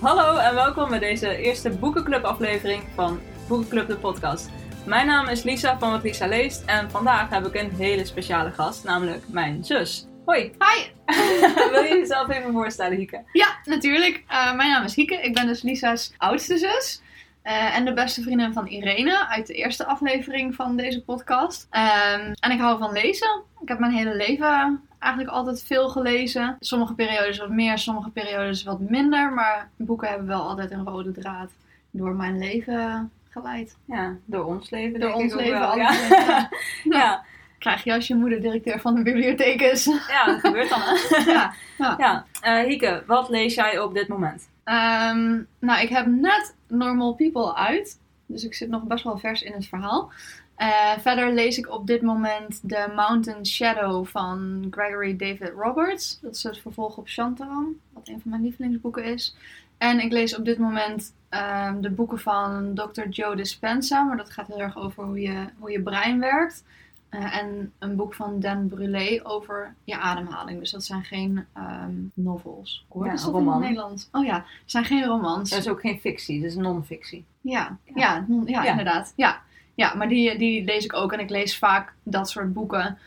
Hallo en welkom bij deze eerste Boekenclub aflevering van Boekenclub de podcast. Mijn naam is Lisa van Wat Lisa Leest en vandaag heb ik een hele speciale gast, namelijk mijn zus. Hoi! Hi! Wil je jezelf even voorstellen, Hieke? Ja, natuurlijk. Uh, mijn naam is Hieke. Ik ben dus Lisa's oudste zus. Uh, en de beste vriendin van Irene uit de eerste aflevering van deze podcast. Um, en ik hou van lezen. Ik heb mijn hele leven eigenlijk altijd veel gelezen. Sommige periodes wat meer, sommige periodes wat minder. Maar boeken hebben wel altijd een rode draad door mijn leven geleid. Ja, door ons leven. Door ons leven, wel. Ja. ja. ja. Krijg je als je moeder directeur van de bibliotheek is. Ja, dat gebeurt dan. ja. ja. ja. Uh, Hieke, wat lees jij op dit moment? Um, nou, ik heb net Normal People uit. Dus ik zit nog best wel vers in het verhaal. Uh, verder lees ik op dit moment The Mountain Shadow van Gregory David Roberts. Dat is het vervolg op Shantaram, wat een van mijn lievelingsboeken is. En ik lees op dit moment um, de boeken van Dr. Joe Dispenza, maar dat gaat heel erg over hoe je, hoe je brein werkt. Uh, en een boek van Dan Brulé over je ademhaling. Dus dat zijn geen um, novels. Hoor, ja, is dat roman. in? Oh ja, het zijn geen romans. Dat is ook geen fictie, dat is non-fictie. Ja, ja. Ja, non, ja, Ja. inderdaad. Ja, ja maar die, die lees ik ook. En ik lees vaak dat soort boeken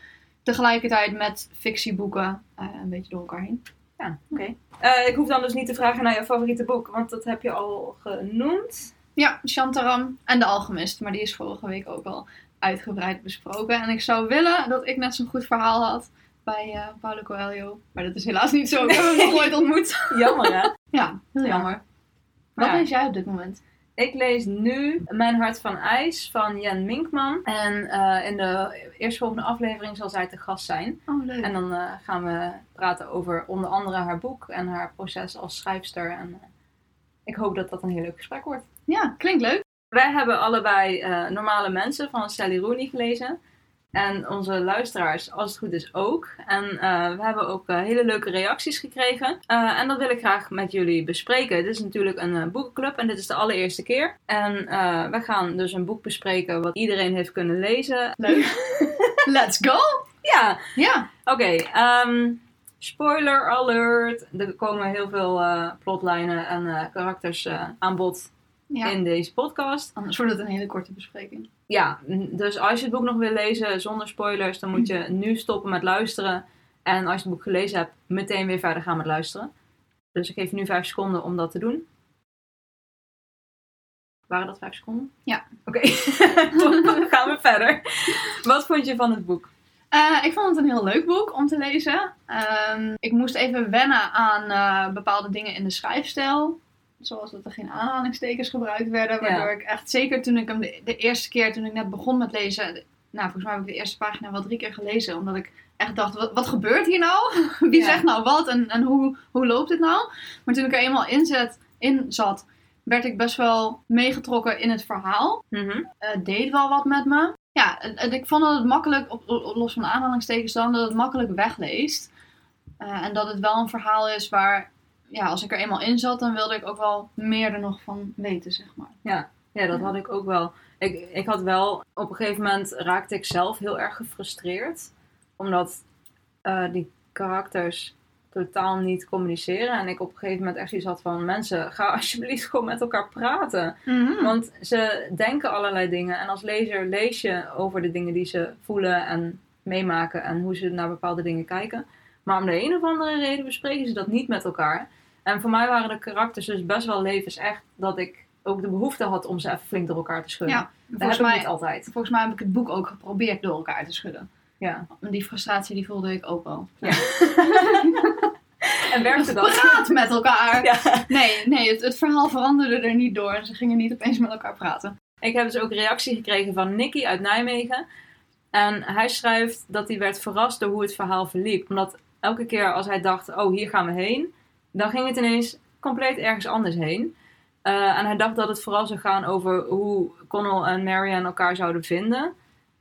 tegelijkertijd met fictieboeken uh, een beetje door elkaar heen. Ja, oké. Eh, ik hoef dan dus niet te vragen naar je favoriete boek, want dat heb je al genoemd. Ja, Shantaram en De Alchemist. Maar die is vorige week ook al uitgebreid besproken. En ik zou willen dat ik net zo'n goed verhaal had bij uh, Paulo Coelho. Maar dat is helaas niet zo. Ik heb hem nog nooit ontmoet. Jammer hè? Ja, heel Ja. jammer. Wat lees jij op dit moment? Ik lees nu Mijn Hart van IJs van Jen Minkman. En eh, in de eerstvolgende aflevering zal zij te gast zijn. Oh, leuk. En dan eh, gaan we praten over onder andere haar boek en haar proces als schrijfster. En eh, ik hoop dat dat een heel leuk gesprek wordt. Ja, klinkt leuk. Wij hebben allebei Normale Mensen van Sally Rooney gelezen. En onze luisteraars, als het goed is, ook. En eh, we hebben ook eh, hele leuke reacties gekregen. Eh, en dat wil ik graag met jullie bespreken. Dit is natuurlijk een boekenclub en dit is de allereerste keer. En we gaan dus een boek bespreken wat iedereen heeft kunnen lezen. Leuk. Let's go! Ja, Ja. oké. ehm, spoiler alert. Er komen heel veel plotlijnen en karakters aan bod ja. in deze podcast. Anders wordt het een hele korte bespreking. Ja, dus als je het boek nog wil lezen zonder spoilers, dan moet je nu stoppen met luisteren. En als je het boek gelezen hebt, meteen weer verder gaan met luisteren. Dus ik geef nu vijf seconden om dat te doen. Waren dat vijf seconden? Ja. Oké, dan gaan we verder. Wat vond je van het boek? Eh, ik vond het een heel leuk boek om te lezen. Ehm, ik moest even wennen aan eh, bepaalde dingen in de schrijfstijl. Zoals dat er geen aanhalingstekens gebruikt werden. Waardoor ik echt, zeker toen ik hem de, de eerste keer, toen ik net begon met lezen. Nou, volgens mij heb ik de eerste pagina wel drie keer gelezen. Omdat ik echt dacht, wat, wat gebeurt hier nou? Wie Ja. zegt nou wat en, en hoe, hoe loopt het nou? Maar toen ik er eenmaal in, zet, in zat, werd ik best wel meegetrokken in het verhaal. Het deed wel wat met me. Ja, en, en ik vond dat het makkelijk, op, op- los van de aanhalingstekens dan, dat het makkelijk wegleest. Eh, en dat het wel een verhaal is waar, ja, als ik er eenmaal in zat, dan wilde ik ook wel meer er nog van weten, zeg maar. Ja, dat Ja. had ik ook wel. Ik, ik had wel, op een gegeven moment raakte ik zelf heel erg gefrustreerd. Omdat eh, die karakters totaal niet communiceren. En ik op een gegeven moment echt iets had van... Mensen, ga alsjeblieft gewoon met elkaar praten. Want ze denken allerlei dingen. En als lezer lees je over de dingen die ze voelen en meemaken. En hoe ze naar bepaalde dingen kijken. Maar om de een of andere reden bespreken ze dat niet met elkaar. En voor mij waren de karakters dus best wel levensecht. Dat ik ook de behoefte had om ze even flink door elkaar te schudden. Ja, dat heb ik mij, niet altijd. volgens mij heb ik het boek ook geprobeerd door elkaar te schudden. Ja. Die frustratie die voelde ik ook wel. Ja. En werkte dat? Praat met elkaar! Ja. Nee, nee het, het verhaal veranderde er niet door. En ze gingen niet opeens met elkaar praten. Ik heb dus ook reactie gekregen van Nicky uit Nijmegen. En hij schrijft dat hij werd verrast door hoe het verhaal verliep. Omdat elke keer als hij dacht, oh hier gaan we heen, dan ging het ineens compleet ergens anders heen. Eh, en hij dacht dat het vooral zou gaan over hoe Connell en Marianne elkaar zouden vinden.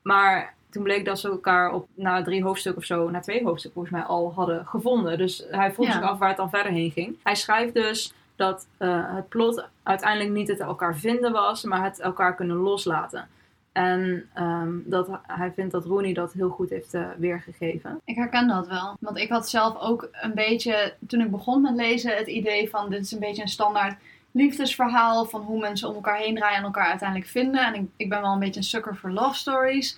Maar toen bleek dat ze elkaar op na drie hoofdstukken of zo, na twee hoofdstukken volgens mij al hadden gevonden. Dus hij vroeg Ja. zich af waar het dan verder heen ging. Hij schrijft dus dat eh, het plot uiteindelijk niet het elkaar vinden was, maar het elkaar kunnen loslaten. En ehm, dat, hij vindt dat Rooney dat heel goed heeft eh, weergegeven. Ik herken dat wel. Want ik had zelf ook een beetje, toen ik begon met lezen, het idee van dit is een beetje een standaard liefdesverhaal van hoe mensen om elkaar heen draaien en elkaar uiteindelijk vinden. En ik, ik ben wel een beetje een sucker voor love stories.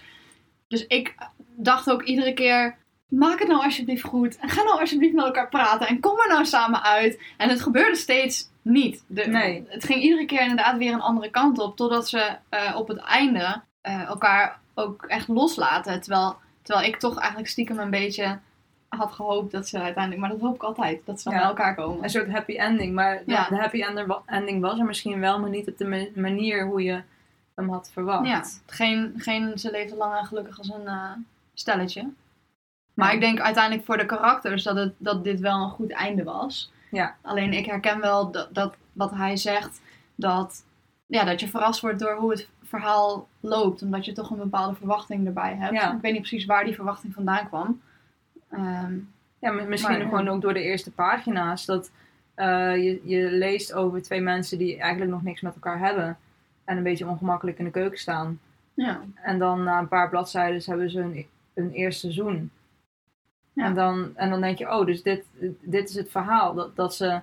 Dus ik dacht ook iedere keer, maak het nou alsjeblieft goed. En ga nou alsjeblieft met elkaar praten. En kom er nou samen uit. En het gebeurde steeds niet. De, Nee. Het ging iedere keer inderdaad weer een andere kant op. Totdat ze eh, op het einde eh, elkaar ook echt loslaten. Terwijl, terwijl ik toch eigenlijk stiekem een beetje had gehoopt dat ze uiteindelijk... Maar dat hoop ik altijd. Dat ze dan Ja. bij elkaar komen. Een soort happy ending. Maar de- Ja. de happy ending was er misschien wel, maar niet op de ma- manier hoe je hem had verwacht. Ja, geen, geen ze leven lang en gelukkig als een eh, stelletje. Maar Ja. ik denk uiteindelijk voor de karakters dat, het, dat dit wel een goed einde was. Ja. Alleen ik herken wel dat, dat wat hij zegt, dat, ja, dat je verrast wordt door hoe het verhaal loopt. Omdat je toch een bepaalde verwachting erbij hebt. Ja. Ik weet niet precies waar die verwachting vandaan kwam. Ehm, Ja, misschien Maar, gewoon ja. ook door de eerste pagina's. Dat eh, je, je leest over twee mensen die eigenlijk nog niks met elkaar hebben. En een beetje ongemakkelijk in de keuken staan. ja. En dan na een paar bladzijden hebben ze een, een eerste seizoen. Ja. En, dan, en dan denk je, oh, dus dit, dit is het verhaal. Dat, dat ze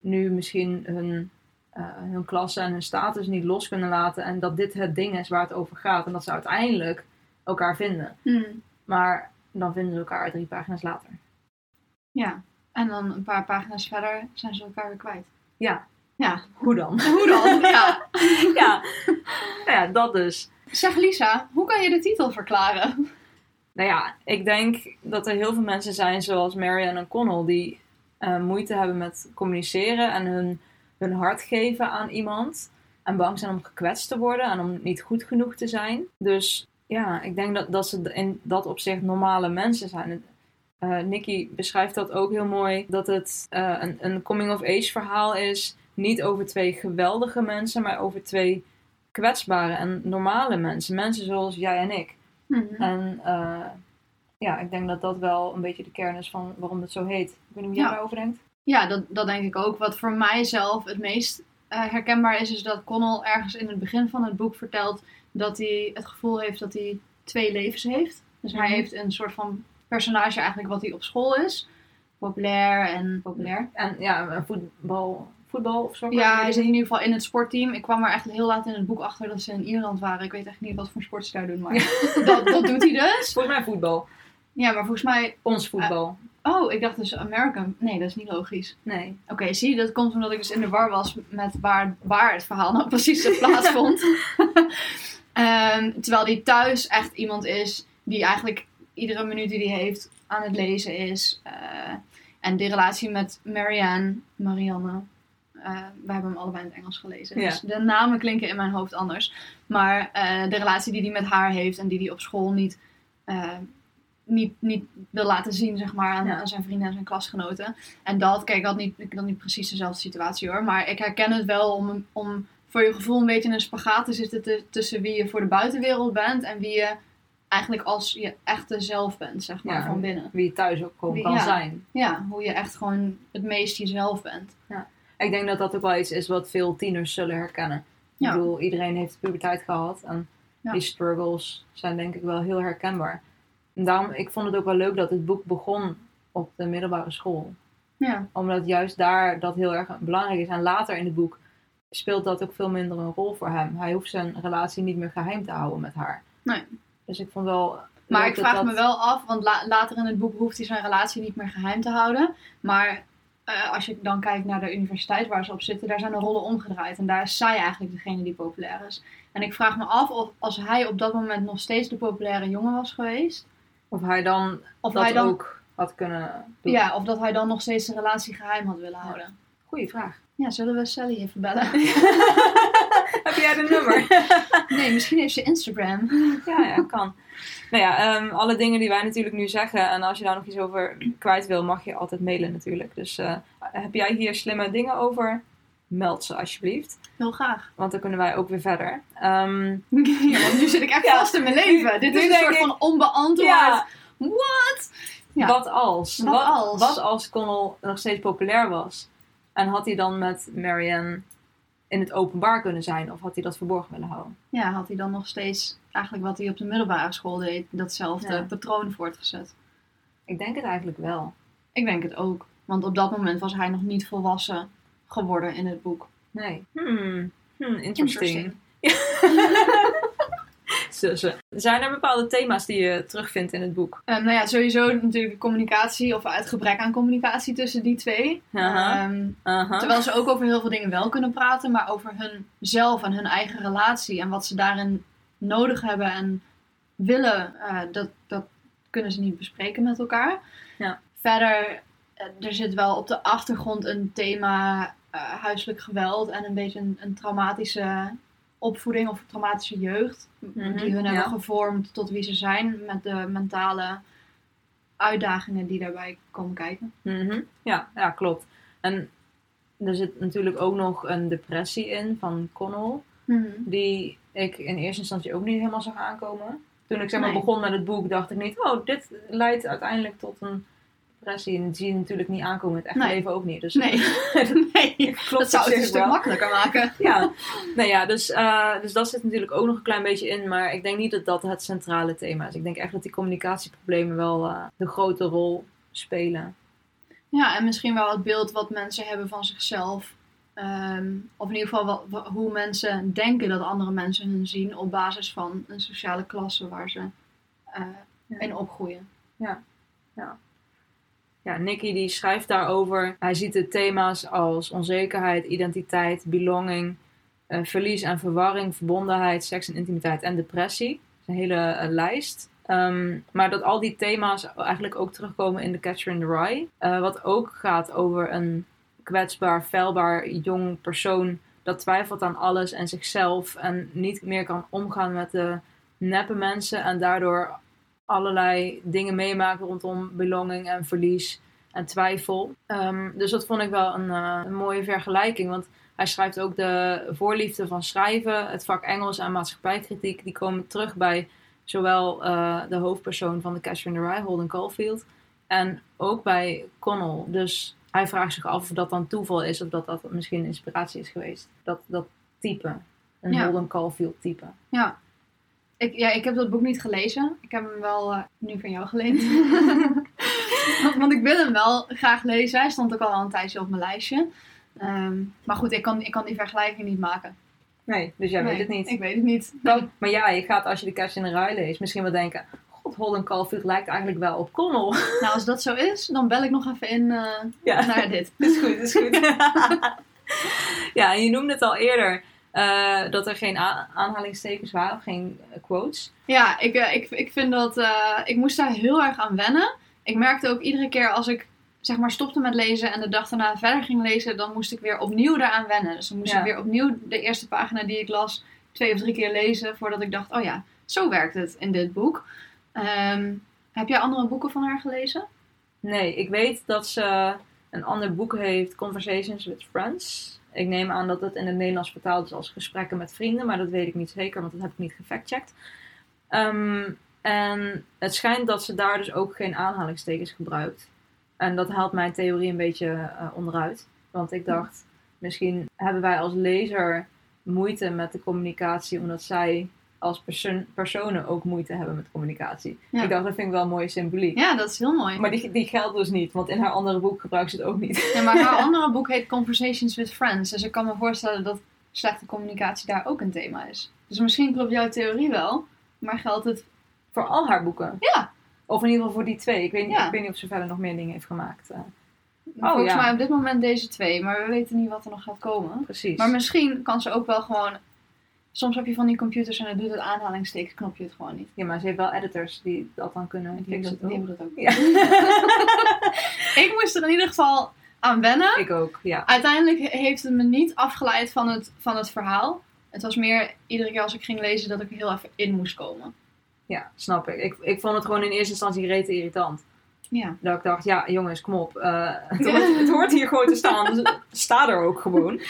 nu misschien hun, eh, hun klasse en hun status niet los kunnen laten. En dat dit het ding is waar het over gaat. En dat ze uiteindelijk elkaar vinden. Hm, Maar dan vinden ze elkaar drie pagina's later. ja. En dan een paar pagina's verder zijn ze elkaar weer kwijt. Ja. Ja. Hoe dan? Hoe dan? ja. ja. Nou ja, dat dus. Zeg Lisa, hoe kan je de titel verklaren? Nou ja, ik denk dat er heel veel mensen zijn zoals Marianne en Connell die eh, moeite hebben met communiceren en hun, hun hart geven aan iemand. En bang zijn om gekwetst te worden en om niet goed genoeg te zijn. Dus ja, ik denk dat, dat ze in dat opzicht normale mensen zijn. Eh Nicky beschrijft dat ook heel mooi. Dat het eh, een, een coming-of-age verhaal is. Niet over twee geweldige mensen, maar over twee kwetsbare en normale mensen. Mensen zoals jij en ik. En eh, ja, ik denk dat dat wel een beetje de kern is van waarom het zo heet. Ik weet niet hoe jij Ja. daarover denkt. Ja, dat, dat denk ik ook. Wat voor mij zelf het meest eh, herkenbaar is, is dat Connell ergens in het begin van het boek vertelt dat hij het gevoel heeft dat hij twee levens heeft. Dus hij Mhm. heeft een soort van personage eigenlijk wat hij op school is. Populair en populair. En ja, een voetbal, voetbal of zo. Ja, hij zit in ieder geval in het sportteam. Ik kwam er echt heel laat in het boek achter dat ze in Ierland waren. Ik weet echt niet wat voor sport ze daar doen, maar dat, dat doet hij dus. Volgens mij voetbal. Ja, maar volgens mij... Ons voetbal. Oh, ik dacht dus American. Nee, dat is niet logisch. nee. Oké, zie je, dat komt omdat ik dus in de war was met waar, waar het verhaal nou precies plaatsvond. Ehm, terwijl die thuis echt iemand is die eigenlijk iedere minuut die hij heeft aan het lezen is. Eh, en de relatie met Marianne, Marianne, eh, we hebben hem allebei in het Engels gelezen. Ja. Dus de namen klinken in mijn hoofd anders. Maar eh, de relatie die hij met haar heeft en die hij op school niet, eh, niet, niet wil laten zien, zeg maar, aan, Ja. aan zijn vrienden en zijn klasgenoten. En dat, kijk, ik had niet, ik had niet precies dezelfde situatie hoor. Maar ik herken het wel om, om voor je gevoel een beetje in een spagaat te zitten te- tussen wie je voor de buitenwereld bent en wie je eigenlijk als je echte zelf bent, zeg maar, Ja. van binnen. Wie je thuis ook gewoon Wie- kan ja. zijn. Ja, hoe je echt gewoon het meest jezelf bent. Ik denk dat dat ook wel iets is wat veel tieners zullen herkennen. Ja. Ik bedoel, iedereen heeft de puberteit gehad. En Ja. die struggles zijn denk ik wel heel herkenbaar. En daarom, ik vond het ook wel leuk dat het boek begon op de middelbare school. Ja, Omdat juist daar dat heel erg belangrijk is. En later in het boek speelt dat ook veel minder een rol voor hem. Hij hoeft zijn relatie niet meer geheim te houden met haar. Nee. Dus ik vond wel... maar ik vraag dat- me wel af, want la- later in het boek hoeft hij zijn relatie niet meer geheim te houden. Maar eh, als je dan kijkt naar de universiteit waar ze op zitten, daar zijn de rollen omgedraaid. En daar is zij eigenlijk degene die populair is. En ik vraag me af of als hij op dat moment nog steeds de populaire jongen was geweest, Of hij dan of dat hij dan, ook had kunnen doen. ja, of dat hij dan nog steeds de relatie geheim had willen houden. Goeie vraag. Ja, zullen we Sally even bellen? Heb jij de nummer? nee, misschien heeft ze Instagram. ja, ja, kan. Nou ja, ehm, alle dingen die wij natuurlijk nu zeggen. En als je daar nog iets over kwijt wil, mag je altijd mailen natuurlijk. Dus eh, heb jij hier slimme dingen over? Meld ze alsjeblieft. Heel graag. Want dan kunnen wij ook weer verder. Ehm, ja, want nu zit ik echt Ja. vast in mijn leven. Dit is een soort ik- van onbeantwoord. ja, What? Ja. wat als? Wat als? Wat als Connell nog steeds populair was? En had hij dan met Marianne in het openbaar kunnen zijn? Of had hij dat verborgen willen houden? Ja, had hij dan nog steeds eigenlijk wat hij op de middelbare school deed, datzelfde Ja. patroon voortgezet? Ik denk het eigenlijk wel. Ik denk het ook. Want op dat moment was hij nog niet volwassen geworden in het boek. Nee. Hmm. Hmm, interesting. Zijn er bepaalde thema's die je terugvindt in het boek? Ehm, nou ja, sowieso natuurlijk de communicatie of het gebrek aan communicatie tussen die twee. Ehm, terwijl ze ook over heel veel dingen wel kunnen praten, maar over hunzelf en hun eigen relatie en wat ze daarin nodig hebben en willen, eh, dat, dat kunnen ze niet bespreken met elkaar. Ja. Verder, eh, er zit wel op de achtergrond een thema eh, huiselijk geweld en een beetje een, een traumatische opvoeding of traumatische jeugd. Mhm, Die hun ja. hebben gevormd tot wie ze zijn met de mentale uitdagingen die daarbij komen kijken. Mhm. ja, ja, klopt. En er zit natuurlijk ook nog een depressie in van Connell. Die ik in eerste instantie ook niet helemaal zag aankomen. Toen ik zeg maar Nee. begon met het boek, dacht ik niet, oh, dit leidt uiteindelijk tot een depressie. Zie je natuurlijk niet aankomen het echte Nee. leven ook niet. Dus Nee, nee. klopt dat zou het een zich stuk wel. makkelijker maken. Ja, nou ja, dus, eh, dus dat zit natuurlijk ook nog een klein beetje in. Maar ik denk niet dat dat het centrale thema is. Ik denk echt dat die communicatieproblemen wel eh, de grote rol spelen. Ja, en misschien wel het beeld wat mensen hebben van zichzelf. Ehm, of in ieder geval wat- wat- hoe mensen denken dat andere mensen hun zien op basis van een sociale klasse waar ze eh, Ja. in opgroeien. Ja, Nicky die schrijft daarover. Hij ziet de thema's als onzekerheid, identiteit, belonging, eh, verlies en verwarring, verbondenheid, seks en intimiteit en depressie. Dat is een hele eh, lijst. Ehm, maar dat al die thema's eigenlijk ook terugkomen in The Catcher in the Rye. Eh, wat ook gaat over een kwetsbaar, feilbaar jong persoon dat twijfelt aan alles en zichzelf en niet meer kan omgaan met de neppe mensen en daardoor allerlei dingen meemaakt rondom belonging en verlies en twijfel. Ehm, dus dat vond ik wel een, eh, een mooie vergelijking, want hij schrijft ook de voorliefde van schrijven, het vak Engels en maatschappijkritiek, die komen terug bij zowel eh, de hoofdpersoon van The Catcher in the Rye, Holden Caulfield, en ook bij Connell. Dus hij vraagt zich af of dat dan toeval is of dat dat misschien inspiratie is geweest. Dat, dat type, een Ja. Holden Caulfield type. Ja. Ik, ja, ik heb dat boek niet gelezen. Ik heb hem wel eh, nu van jou geleend. want, want ik wil hem wel graag lezen. Hij stond ook al een tijdje op mijn lijstje. Ehm, maar goed, ik kan, ik kan die vergelijking niet maken. Nee, dus jij Nee, weet het niet. Ik weet het niet. Dan- maar ja, je gaat als je de Catcher in the Rye leest misschien wel denken... God, Holden Caulfield lijkt eigenlijk wel op Connell. Nou, als dat zo is, dan bel ik nog even in eh, Ja. naar dit. is goed, is goed. ja, en je noemde het al eerder... eh, dat er geen aanhalingstekens waren, of geen eh, quotes. Ja, ik, eh, ik, ik vind dat... ik moest daar heel erg aan wennen. Ik merkte ook iedere keer als ik zeg maar stopte met lezen en de dag daarna verder ging lezen, dan moest ik weer opnieuw daaraan wennen. Dus dan moest Ja. ik weer opnieuw de eerste pagina die ik las twee of drie keer lezen voordat ik dacht, oh ja, zo werkt het in dit boek. Ehm, heb jij andere boeken van haar gelezen? Nee, ik weet dat ze een ander boek heeft, Conversations with Friends. Ik neem aan dat het in het Nederlands vertaald is als gesprekken met vrienden, maar dat weet ik niet zeker, want dat heb ik niet gefactcheckt. Ehm, en het schijnt dat ze daar dus ook geen aanhalingstekens gebruikt. En dat haalt mijn theorie een beetje eh, onderuit. Want ik dacht, misschien hebben wij als lezer moeite met de communicatie, omdat zij als personen ook moeite hebben met communicatie. Ja. Ik dacht, dat vind ik wel een mooie symboliek. Ja, dat is heel mooi. Maar die, die geldt dus niet, want in haar andere boek gebruikt ze het ook niet. Ja, maar haar andere boek heet Conversations with Friends. Dus ik kan me voorstellen dat slechte communicatie daar ook een thema is. Dus misschien klopt jouw theorie wel, maar geldt het... Voor al haar boeken. Ja. Of in ieder geval voor die twee. Ik weet niet, Ja. ik weet niet of ze verder nog meer dingen heeft gemaakt. eh, volgens ja. mij op dit moment deze twee, maar we weten niet wat er nog gaat komen. precies. Maar misschien kan ze ook wel gewoon... Soms heb je van die computers en dan doet het aanhalingstekens-knopje het gewoon niet. Ja, maar ze heeft wel editors die dat dan kunnen Die fixen. dat, die dat ook. Ja, Ik moest er in ieder geval aan wennen. ik ook, ja. Uiteindelijk heeft het me niet afgeleid van het, van het verhaal. Het was meer iedere keer als ik ging lezen dat ik er heel even in moest komen. Ja, snap ik. ik. Ik vond het gewoon in eerste instantie rete irritant. Ja. Dat ik dacht, ja jongens, kom op. eh, het, hoort, het hoort hier gewoon te staan. Dus sta er ook gewoon.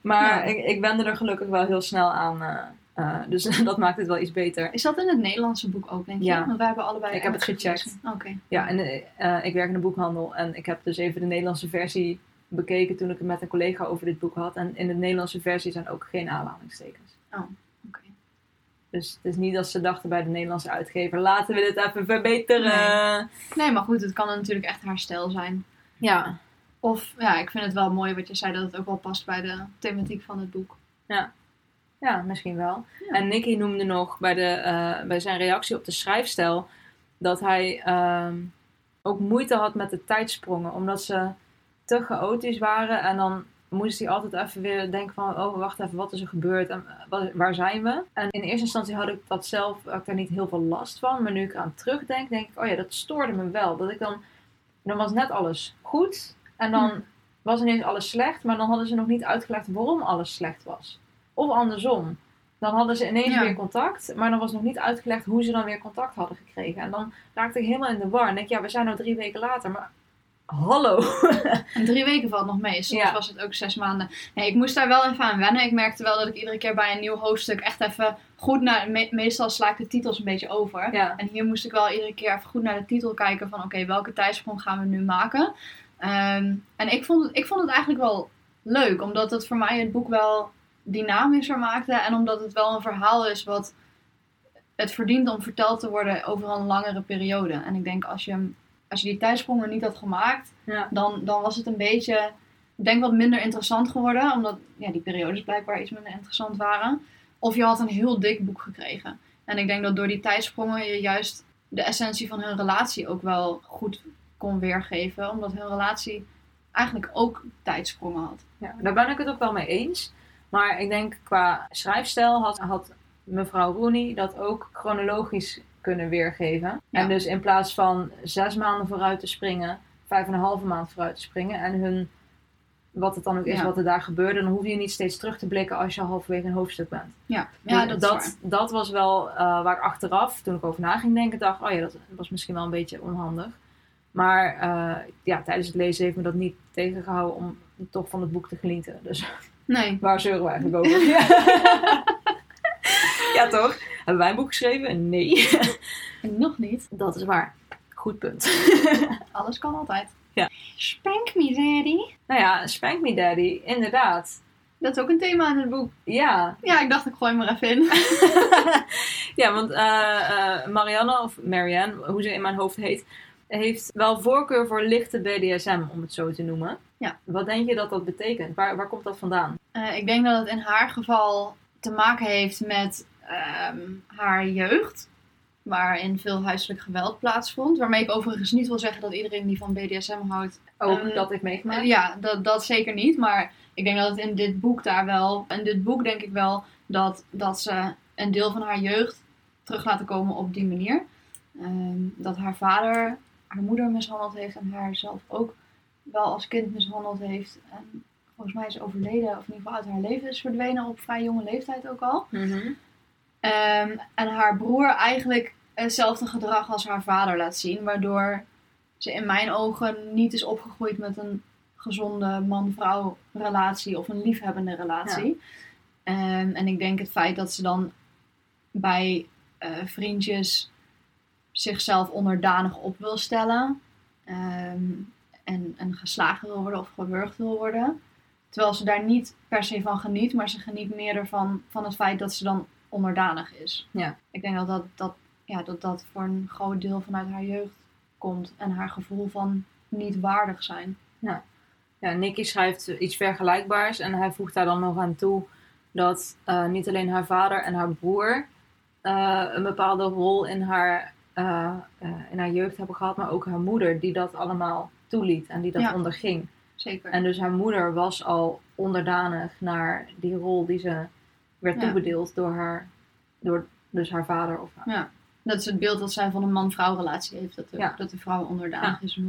Maar Ja. ik, ik wende er gelukkig wel heel snel aan. eh, eh, dus dat maakt het wel iets beter. Is dat in het Nederlandse boek ook, denk je? Ja. Want wij hebben allebei Ik heb het gecheckt. Oké. Ja, en eh, ik werk in de boekhandel en ik heb dus even de Nederlandse versie bekeken toen ik het met een collega over dit boek had. En in de Nederlandse versie zijn ook geen aanhalingstekens. Oké. Dus het is niet dat ze dachten bij de Nederlandse uitgever, laten we dit even verbeteren. Nee, maar goed, het kan natuurlijk echt haar stijl zijn. Ja, Of ja, ik vind het wel mooi wat je zei, dat het ook wel past bij de thematiek van het boek. ja, misschien wel. Ja. En Nicky noemde nog bij, de, eh, bij zijn reactie op de schrijfstijl dat hij ehm, ook moeite had met de tijdsprongen, omdat ze te chaotisch waren en dan moest hij altijd even weer denken van, oh wacht even, wat is er gebeurd en eh, waar zijn we? En in eerste instantie had ik dat zelf, had ik daar niet heel veel last van, maar nu ik eraan terugdenk, denk ik, oh ja, dat stoorde me wel. Dat ik dan, dan was net alles goed en dan was ineens alles slecht, maar dan hadden ze nog niet uitgelegd waarom alles slecht was. Of andersom. Dan hadden ze ineens Ja. weer contact, maar dan was nog niet uitgelegd hoe ze dan weer contact hadden gekregen. En dan raakte ik helemaal in de war. En denk ik, ja, we zijn nu drie weken later, maar hallo. En drie weken valt nog mee. Soms Ja. was het ook zes maanden. Nee, ik moest daar wel even aan wennen. Ik merkte wel dat ik iedere keer bij een nieuw hoofdstuk echt even goed naar... me- meestal sla ik de titels een beetje over. Ja, En hier moest ik wel iedere keer even goed naar de titel kijken van... Oké, welke tijdsprong gaan we nu maken? Ehm, en ik vond, het, ik vond het eigenlijk wel leuk. Omdat het voor mij het boek wel dynamischer maakte. En omdat het wel een verhaal is wat... Het verdient om verteld te worden over een langere periode. En ik denk als je, hem- als je die tijdsprongen niet had gemaakt ja, dan, dan was het een beetje, ik denk wat minder interessant geworden. Omdat ja, die periodes blijkbaar iets minder interessant waren. Of je had een heel dik boek gekregen. En ik denk dat door die tijdsprongen je juist de essentie van hun relatie ook wel goed kon weergeven. Omdat hun relatie eigenlijk ook tijdsprongen had. ja, daar ben ik het ook wel mee eens. Maar ik denk qua schrijfstijl had, had mevrouw Rooney dat ook chronologisch kunnen weergeven. Ja. En dus in plaats van zes maanden vooruit te springen, vijf en een halve maand vooruit te springen. En hun, wat het dan ook is, Ja. wat er daar gebeurde, dan hoef je niet steeds terug te blikken als je halverwege een hoofdstuk bent. Ja, ja Dus dat, waar. dat was wel eh, waar ik achteraf, toen ik over na ging denken, dacht, oh ja, dat was misschien wel een beetje onhandig. Maar eh, ja, tijdens het lezen heeft me dat niet tegengehouden om toch van het boek te genieten. Dus Nee. waar zeuren we eigenlijk over? Ja, ja toch? Hebben wij een boek geschreven? Nee. Nog niet. Dat is waar. Goed punt. Alles kan altijd. Ja. Spank me, daddy. nou ja, Spank Me Daddy, inderdaad. Dat is ook een thema in het boek. Ja, Ja, ik dacht ik gooi hem er even in. ja want eh, eh, Marianne, of Marianne, hoe ze in mijn hoofd heet, heeft wel voorkeur voor lichte BDSM, om het zo te noemen. Ja. Wat denk je dat dat betekent? Waar, waar komt dat vandaan? Eh, ik denk dat het in haar geval te maken heeft met ehm, haar jeugd. Waarin veel huiselijk geweld plaatsvond. Waarmee ik overigens niet wil zeggen dat iedereen die van BDSM houdt. Ook Ehm, dat heeft meegemaakt? eh, ja, dat, dat zeker niet. Maar ik denk dat het in dit boek daar wel. In dit boek denk ik wel dat, dat ze een deel van haar jeugd terug laten komen op die manier. Ehm, dat haar vader haar moeder mishandeld heeft en haar zelf ook wel als kind mishandeld heeft. En volgens mij is overleden, of in ieder geval uit haar leven is verdwenen op vrij jonge leeftijd ook al. Mhm. Ehm, en haar broer eigenlijk hetzelfde gedrag als haar vader laat zien, waardoor ze in mijn ogen niet is opgegroeid met een gezonde man-vrouw relatie of een liefhebbende relatie. Ehm, en ik denk het feit dat ze dan bij eh, vriendjes zichzelf onderdanig op wil stellen ehm, en, en geslagen wil worden of gewurgd wil worden. Terwijl ze daar niet per se van geniet, maar ze geniet meer ervan van het feit dat ze dan onderdanig is. Ja. Ik denk dat dat, dat, ja, dat dat voor een groot deel vanuit haar jeugd komt en haar gevoel van niet waardig zijn. Ja, Nicky schrijft iets vergelijkbaars en hij voegt daar dan nog aan toe dat eh, niet alleen haar vader en haar broer eh, een bepaalde rol in haar, eh, eh, in haar jeugd hebben gehad, maar ook haar moeder die dat allemaal toeliet en die dat Ja. onderging. Zeker. En dus haar moeder was al onderdanig naar die rol die ze werd Ja. toebedeeld door haar, door dus haar vader of haar. Ja, dat is het beeld dat zij van een man-vrouw relatie heeft. Dat de, Ja. dat de vrouw onderdanig is.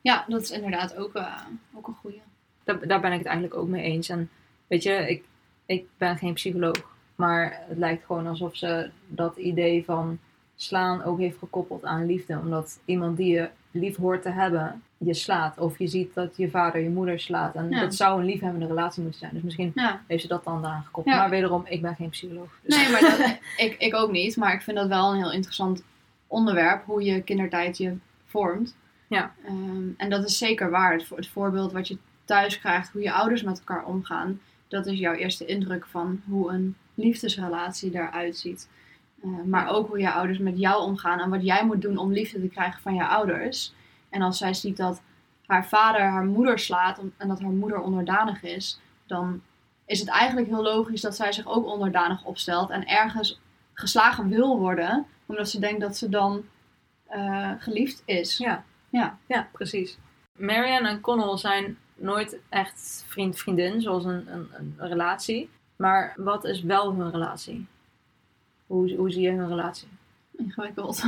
Ja, dat is inderdaad ook, eh, ook een goeie. Daar, daar ben ik het eigenlijk ook mee eens. En weet je, ik, ik ben geen psycholoog. Maar het lijkt gewoon alsof ze dat idee van slaan ook heeft gekoppeld aan liefde. Omdat iemand die je lief hoort te hebben, je slaat. Of je ziet dat je vader je moeder slaat. En Ja. dat zou een liefhebbende relatie moeten zijn. Dus misschien Ja. heeft ze dat dan daaraan gekoppeld. Ja. Maar wederom, ik ben geen psycholoog. Dus Nee, maar dat, ik, ik ook niet. Maar ik vind dat wel een heel interessant onderwerp. Hoe je kindertijd je vormt. Ja. Ehm, en dat is zeker waar. Het, het voorbeeld wat je thuis krijgt, hoe je ouders met elkaar omgaan, dat is jouw eerste indruk van hoe een liefdesrelatie eruit ziet. Eh, maar ook hoe je ouders met jou omgaan en wat jij moet doen om liefde te krijgen van je ouders. En als zij ziet dat haar vader haar moeder slaat en dat haar moeder onderdanig is, dan is het eigenlijk heel logisch dat zij zich ook onderdanig opstelt en ergens geslagen wil worden, omdat ze denkt dat ze dan uh, geliefd is. Ja. Ja. ja, precies. Marianne en Connell zijn nooit echt vriend-vriendin, zoals een, een, een, relatie. Maar wat is wel hun relatie? Hoe, hoe zie je hun relatie? Ingewikkeld.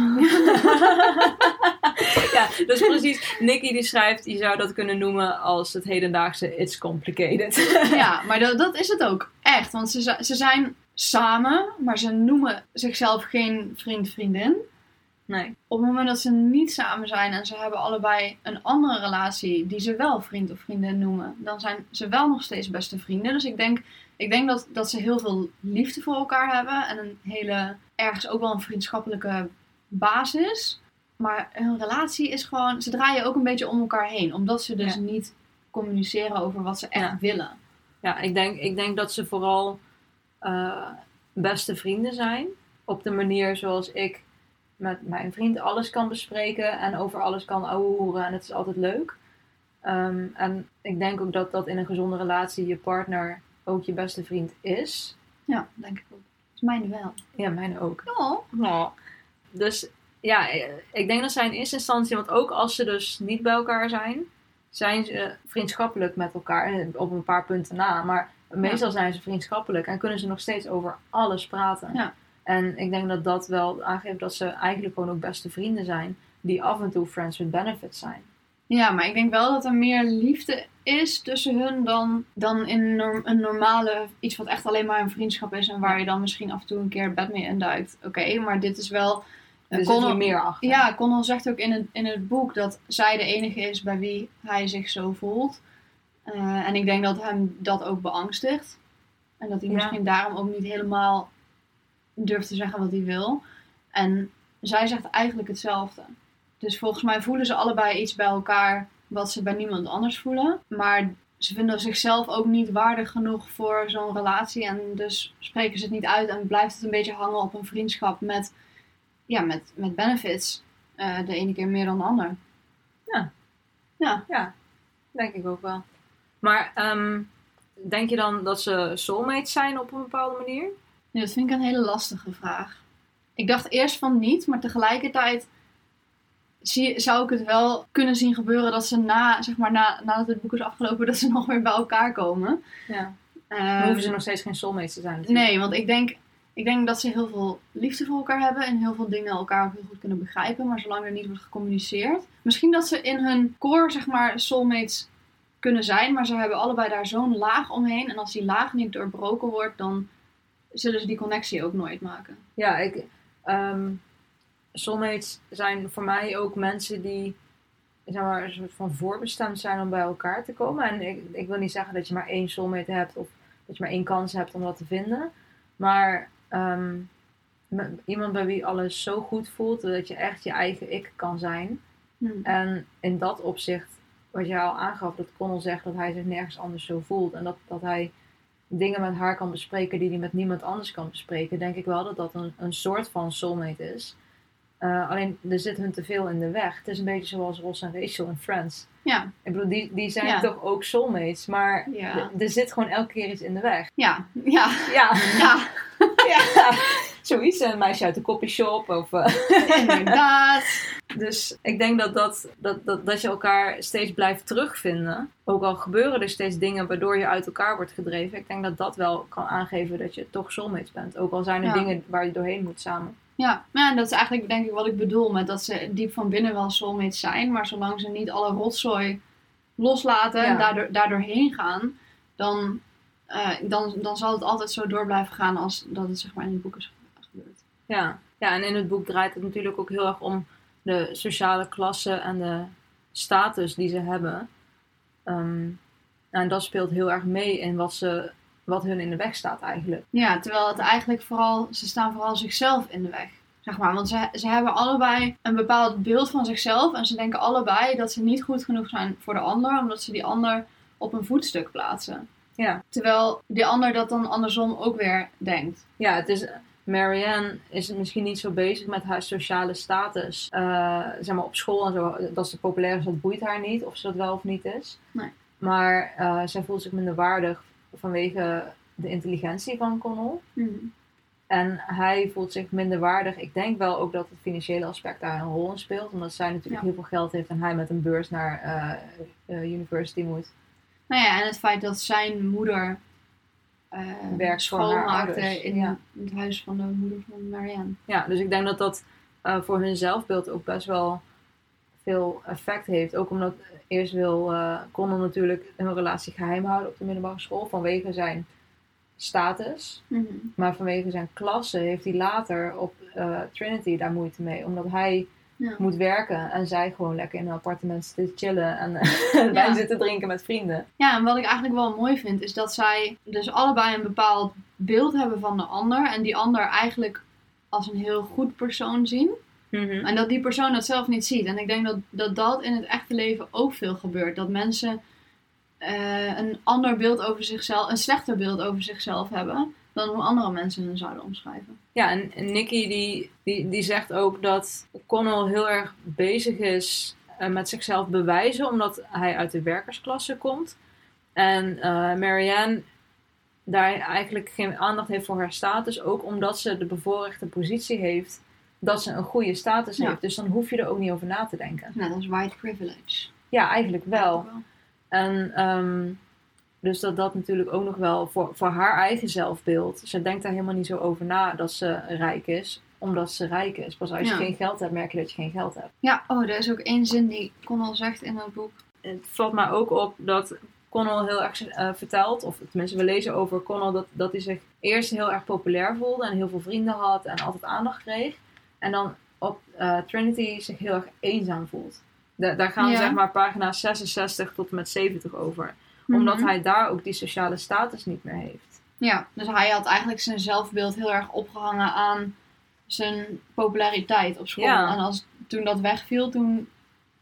ja, dus precies. Nicky die schrijft, je zou dat kunnen noemen als het hedendaagse It's Complicated. ja, maar dat, dat is het ook. Echt. Want ze, ze zijn samen, maar ze noemen zichzelf geen vriend-vriendin. Nee. Op het moment dat ze niet samen zijn en ze hebben allebei een andere relatie die ze wel vriend of vriendin noemen, dan zijn ze wel nog steeds beste vrienden. Dus ik denk, ik denk dat, dat ze heel veel liefde voor elkaar hebben en een hele, ergens ook wel een vriendschappelijke basis. Maar hun relatie is gewoon, ze draaien ook een beetje om elkaar heen, omdat ze dus niet communiceren over wat ze echt willen. Ja, ik denk, ik denk dat ze vooral uh, beste vrienden zijn. Op de manier zoals ik met mijn vriend alles kan bespreken en over alles kan ouwehoeren en het is altijd leuk. Ehm, en ik denk ook dat dat in een gezonde relatie je partner ook je beste vriend is. Ja, denk ik ook. Mijn wel. Ja, mijn ook. Oh. oh. Dus ja, ik denk dat zij in eerste instantie, want ook als ze dus niet bij elkaar zijn, zijn ze vriendschappelijk met elkaar. Op een paar punten na. Maar meestal zijn ze vriendschappelijk en kunnen ze nog steeds over alles praten. Ja. En ik denk dat dat wel aangeeft dat ze eigenlijk gewoon ook beste vrienden zijn. Die af en toe friends with benefits zijn. Ja, maar ik denk wel dat er meer liefde is tussen hun dan, dan in een normale, iets wat echt alleen maar een vriendschap is. En waar je dan misschien af en toe een keer bed mee induikt. Oké, maar dit is wel... Er Connell, meer achter. Ja, Connell zegt ook in het, in het boek dat zij de enige is bij wie hij zich zo voelt. Uh, en ik denk dat hem dat ook beangstigt. En dat hij misschien daarom ook niet helemaal durft te zeggen wat hij wil. En zij zegt eigenlijk hetzelfde. Dus volgens mij voelen ze allebei iets bij elkaar wat ze bij niemand anders voelen. Maar ze vinden zichzelf ook niet waardig genoeg voor zo'n relatie. En dus spreken ze het niet uit en blijft het een beetje hangen op een vriendschap met, ja, met, met benefits. Uh, de ene keer meer dan de ander. Ja. Ja. Ja, denk ik ook wel. Maar um, denk je dan dat ze soulmates zijn op een bepaalde manier? Nee, dat vind ik een hele lastige vraag. Ik dacht eerst van niet, maar tegelijkertijd zie, zou ik het wel kunnen zien gebeuren dat ze na, zeg maar, na, nadat het boek is afgelopen, dat ze nog weer bij elkaar komen. Ja. Dan hoeven ze nog steeds geen soulmates te zijn. Natuurlijk. Nee, want ik denk, ik denk dat ze heel veel liefde voor elkaar hebben en heel veel dingen elkaar ook heel goed kunnen begrijpen, maar zolang er niet wordt gecommuniceerd. Misschien dat ze in hun core, zeg maar, soulmates kunnen zijn, maar ze hebben allebei daar zo'n laag omheen. En als die laag niet doorbroken wordt, dan zullen ze die connectie ook nooit maken. Ja, ik, um, soulmates zijn voor mij ook mensen die zeg maar, een soort van voorbestemd zijn om bij elkaar te komen. En ik, ik wil niet zeggen dat je maar één soulmate hebt of dat je maar één kans hebt om dat te vinden. Maar um, iemand bij wie alles zo goed voelt dat je echt je eigen ik kan zijn. Hmm. En in dat opzicht, wat je al aangaf, dat Connell zegt dat hij zich nergens anders zo voelt. En dat, dat hij dingen met haar kan bespreken die hij met niemand anders kan bespreken, denk ik wel dat dat een, een soort van soulmate is. Uh, alleen er zit hun te veel in de weg. Het is een beetje zoals Ross en Rachel in Friends. Ja. Ik bedoel, die, die zijn toch ook soulmates, maar ja. er zit gewoon elke keer iets in de weg. Ja, ja, ja. ja. ja. Zoiets, een meisje uit de copyshop of... Uh... Inderdaad. Dus ik denk dat, dat, dat, dat, dat je elkaar steeds blijft terugvinden. Ook al gebeuren er steeds dingen waardoor je uit elkaar wordt gedreven. Ik denk dat dat wel kan aangeven dat je toch soulmates bent. Ook al zijn er dingen waar je doorheen moet samen. Ja, ja, en dat is eigenlijk denk ik wat ik bedoel met dat ze diep van binnen wel soulmates zijn, maar zolang ze niet alle rotzooi loslaten en Ja. daardoor, daardoorheen gaan, dan, eh, dan, dan zal het altijd zo door blijven gaan als dat het zeg maar in het boek is gebeurd. Ja. ja, en in het boek draait het natuurlijk ook heel erg om de sociale klasse en de status die ze hebben. Ehm, en dat speelt heel erg mee in wat, ze, wat hun in de weg staat eigenlijk. Ja, terwijl het eigenlijk vooral, ze staan vooral zichzelf in de weg. Zeg maar, want ze, ze hebben allebei een bepaald beeld van zichzelf en ze denken allebei dat ze niet goed genoeg zijn voor de ander, omdat ze die ander op een voetstuk plaatsen. Ja. Terwijl die ander dat dan andersom ook weer denkt. Ja, het is. Marianne is misschien niet zo bezig met haar sociale status. eh, zeg maar op school en zo. Dat ze populair is, dat boeit haar niet. Of ze dat wel of niet is. Nee. Maar eh, zij voelt zich minder waardig vanwege de intelligentie van Connell. En hij voelt zich minder waardig. Ik denk wel ook dat het financiële aspect daar een rol in speelt. Omdat zij natuurlijk Ja. heel veel geld heeft en hij met een beurs naar eh, eh, university moet. Nou ja, en het feit dat zijn moeder eh Werkt voor haar schoonmaakte in ja. het huis van de moeder van Marianne. Ja, dus ik denk dat dat eh, voor hun zelfbeeld ook best wel veel effect heeft. Ook omdat eerst wil eh Connell natuurlijk hun relatie geheim houden op de middelbare school vanwege zijn status. Maar vanwege zijn klasse heeft hij later op eh, Trinity daar moeite mee. Omdat hij Ja. moet werken en zij gewoon lekker in een appartement zitten chillen en wijn Ja. zitten drinken met vrienden. Ja, en wat ik eigenlijk wel mooi vind, is dat zij dus allebei een bepaald beeld hebben van de ander. En die ander eigenlijk als een heel goed persoon zien. En dat die persoon dat zelf niet ziet. En ik denk dat dat, dat in het echte leven ook veel gebeurt. Dat mensen eh, een ander beeld over zichzelf, een slechter beeld over zichzelf hebben. Dan hoe andere mensen hun zouden omschrijven. Ja, en en Nicky die, die, die zegt ook dat Connell heel erg bezig is eh, met zichzelf bewijzen, omdat hij uit de werkersklasse komt. En eh, Marianne daar eigenlijk geen aandacht heeft voor haar status, ook omdat ze de bevoorrechte positie heeft dat ze een goede status Ja. heeft. Dus dan hoef je er ook niet over na te denken. Net als white privilege. Ja, eigenlijk wel. En ehm, dus dat dat natuurlijk ook nog wel voor, voor haar eigen zelfbeeld. Ze denkt daar helemaal niet zo over na dat ze rijk is, omdat ze rijk is. Pas als je Ja. geen geld hebt, merk je dat je geen geld hebt. Ja, oh, er is ook één zin die Connell zegt in het boek. Het valt mij ook op dat Connell heel erg eh, vertelt, of tenminste we lezen over Connell, dat, dat hij zich eerst heel erg populair voelde en heel veel vrienden had en altijd aandacht kreeg. En dan op eh, Trinity zich heel erg eenzaam voelt. Da- daar gaan Ja. zeg maar pagina's 66 tot en met 70 over. Omdat Mhm. hij daar ook die sociale status niet meer heeft. Ja, dus hij had eigenlijk zijn zelfbeeld heel erg opgehangen aan zijn populariteit op school. Ja. En als, toen dat wegviel, toen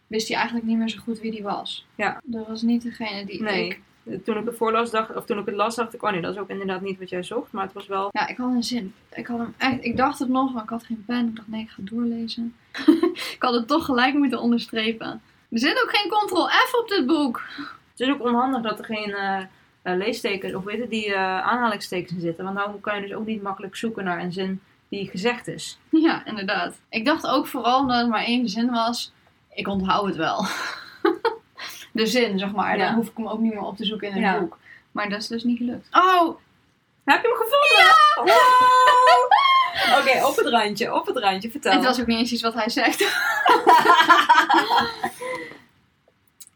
wist hij eigenlijk niet meer zo goed wie hij was. Ja. Dat was niet degene die Nee. ik... Toen ik het voorlas, dacht, of toen ik het las, dacht ik, oh nee, dat is ook inderdaad niet wat jij zocht. Maar het was wel. Ja, ik had een zin. Ik had hem echt... Ik dacht het nog, maar ik had geen pen. Ik dacht, nee, ik ga doorlezen. ik had het toch gelijk moeten onderstrepen. Er zit ook geen ctrl-f op dit boek. Het is ook onhandig dat er geen eh eh, leestekens, of weet je, die eh, aanhalingstekens in zitten. Want dan kan je dus ook niet makkelijk zoeken naar een zin die gezegd is. Ja, inderdaad. Ik dacht ook vooral omdat het maar één zin was. Ik onthoud het wel. De zin, zeg maar. Ja. Dan hoef ik hem ook niet meer op te zoeken in een Ja. boek. Maar dat is dus niet gelukt. Oh! Heb je hem gevonden? Wow! Oké, op het randje, op het randje, vertel. Het was ook niet eens iets wat hij zegt.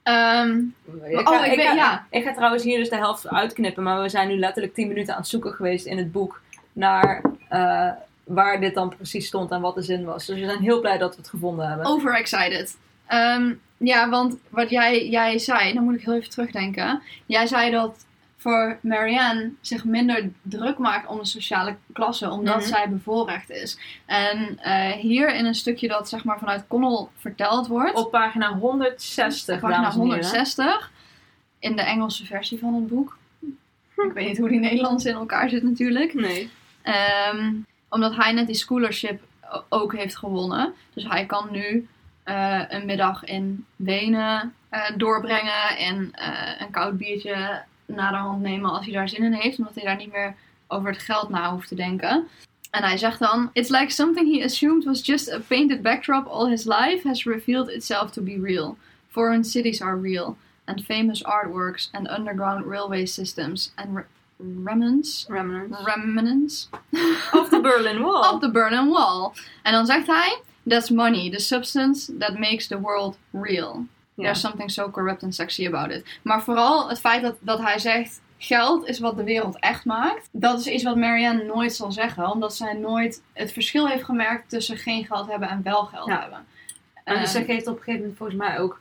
Ehm, Ik Oh, ga, ik ik, ga, ja. ik ga trouwens hier dus de helft uitknippen, maar we zijn nu letterlijk 10 minuten aan het zoeken geweest in het boek naar eh, waar dit dan precies stond en wat de zin was. Dus we zijn heel blij dat we het gevonden hebben. overexcited. Ehm, ja, want wat jij, jij zei, dan moet ik heel even terugdenken. Jij zei dat voor Marianne zich minder druk maakt om de sociale klasse, omdat Mhm. zij bevoorrecht is. En eh, hier in een stukje dat zeg maar vanuit Connell verteld wordt, Op pagina 160, pagina dames en heren. 160, in de Engelse versie van het boek. Ik weet niet hoe die Nederlands in elkaar zit natuurlijk. Nee. Ehm, omdat hij net die scholarship ook heeft gewonnen. Dus hij kan nu eh, een middag in Wenen eh, doorbrengen. En eh, een koud biertje na de hand nemen als hij daar zin in heeft. Omdat hij daar niet meer over het geld na hoeft te denken. En hij zegt dan: It's like something he assumed was just a painted backdrop all his life has revealed itself to be real. Foreign cities are real. And famous artworks and underground railway systems and re- remnants. Remnants. Remnants Of the Berlin Wall. of the Berlin Wall. En dan zegt hij: That's money, the substance that makes the world real. There's something so corrupt and sexy about it. Maar vooral het feit dat, dat hij zegt: Geld is wat de wereld echt maakt. Dat is iets wat Marianne nooit zal zeggen, omdat zij nooit het verschil heeft gemerkt tussen geen geld hebben en wel geld Ja. hebben. En Ehm, ze geeft op een gegeven moment volgens mij ook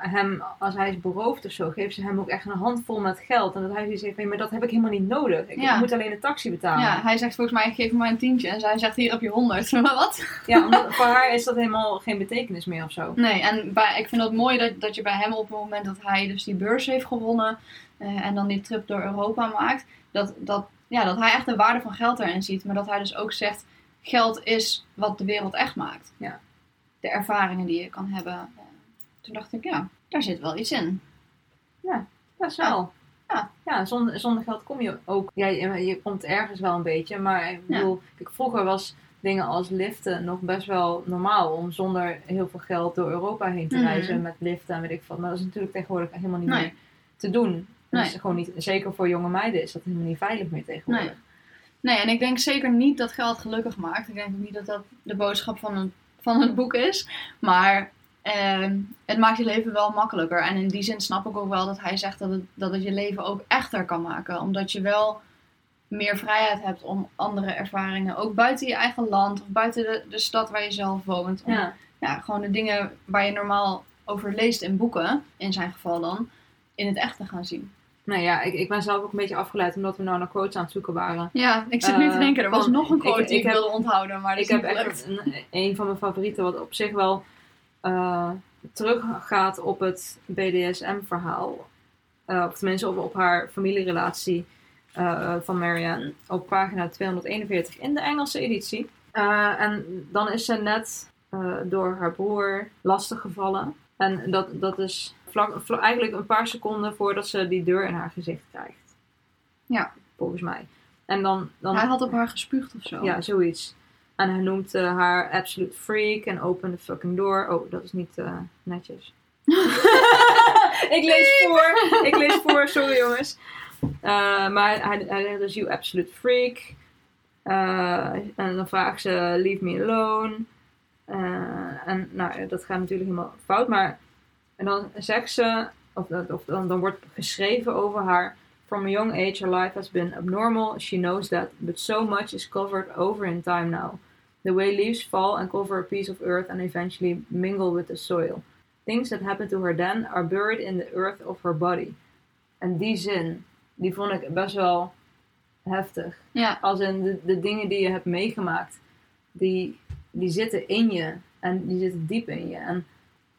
hem, als hij is beroofd of zo, geeft ze hem ook echt een handvol met geld. En dat hij zoiets heeft, maar dat heb ik helemaal niet nodig. Ik Ja. moet alleen een taxi betalen. Ja, hij zegt volgens mij, geef me maar een tientje. En zij zegt, hier heb je honderd. Wat? Ja, omdat voor haar is dat helemaal geen betekenis meer of zo. Nee, en bij, ik vind het mooi dat, dat je bij hem op het moment dat hij dus die beurs heeft gewonnen eh, en dan die trip door Europa maakt, dat, dat, ja, dat hij echt de waarde van geld erin ziet. Maar dat hij dus ook zegt, geld is wat de wereld echt maakt. Ja. De ervaringen die je kan hebben. Toen dacht ik, ja, daar zit wel iets in. Best wel. Ja. Ja, zonder, zonder geld kom je ook. Ja, je, je komt ergens wel een beetje. Maar ik bedoel, vroeger was dingen als liften nog best wel normaal. Om zonder heel veel geld door Europa heen te Mhm. reizen met liften en weet ik wat. Maar dat is natuurlijk tegenwoordig helemaal niet Nee. meer te doen. Dat Nee. is gewoon niet, zeker voor jonge meiden is dat helemaal niet veilig meer tegenwoordig. Nee, en ik denk zeker niet dat geld gelukkig maakt. Ik denk ook niet dat dat de boodschap van het, van het boek is. Maar ehm, het maakt je leven wel makkelijker. En in die zin snap ik ook wel dat hij zegt dat het, dat het je leven ook echter kan maken. Omdat je wel meer vrijheid hebt om andere ervaringen, ook buiten je eigen land of buiten de, de stad waar je zelf woont. Om, Ja. ja, gewoon de dingen waar je normaal over leest in boeken, in zijn geval dan, in het echt te gaan zien. Nou ja, ik, ik ben zelf ook een beetje afgeleid omdat we nou naar quotes aan het zoeken waren. Ja, ik zit nu te Eh, denken, er was nog een quote ik die ik, wilde onthouden, maar dat ik is heb echt een, een van mijn favorieten, wat op zich wel eh, teruggaat op het BDSM-verhaal. Eh, of tenminste op, op haar familierelatie eh, van Marianne. Op pagina 241 in de Engelse editie. En dan is ze net door haar broer lastiggevallen. En dat, dat is vlak, eigenlijk een paar seconden voordat ze die deur in haar gezicht krijgt. Ja. Volgens mij. En dan, dan Hij had op haar gespuugd of zo. ja, zoiets. En hij noemt eh, haar absolute freak en open the fucking door. Oh, dat is niet eh, netjes. ik lees voor. Ik lees voor, sorry jongens. Eh, maar hij, hij zegt dus you absolute freak. En dan vraagt ze leave me alone. En nou, dat gaat natuurlijk helemaal fout. Maar en dan zegt ze, of, dat- of dan, dan wordt geschreven over haar. From a young age, her life has been abnormal. She knows that, but so much is covered over in time now. The way leaves fall and cover a piece of earth and eventually mingle with the soil. Things that happened to her then are buried in the earth of her body. En die zin, die vond ik best wel heftig. Ja, Als in de, de dingen die je hebt meegemaakt, die, die zitten in je. En die zitten diep in je. En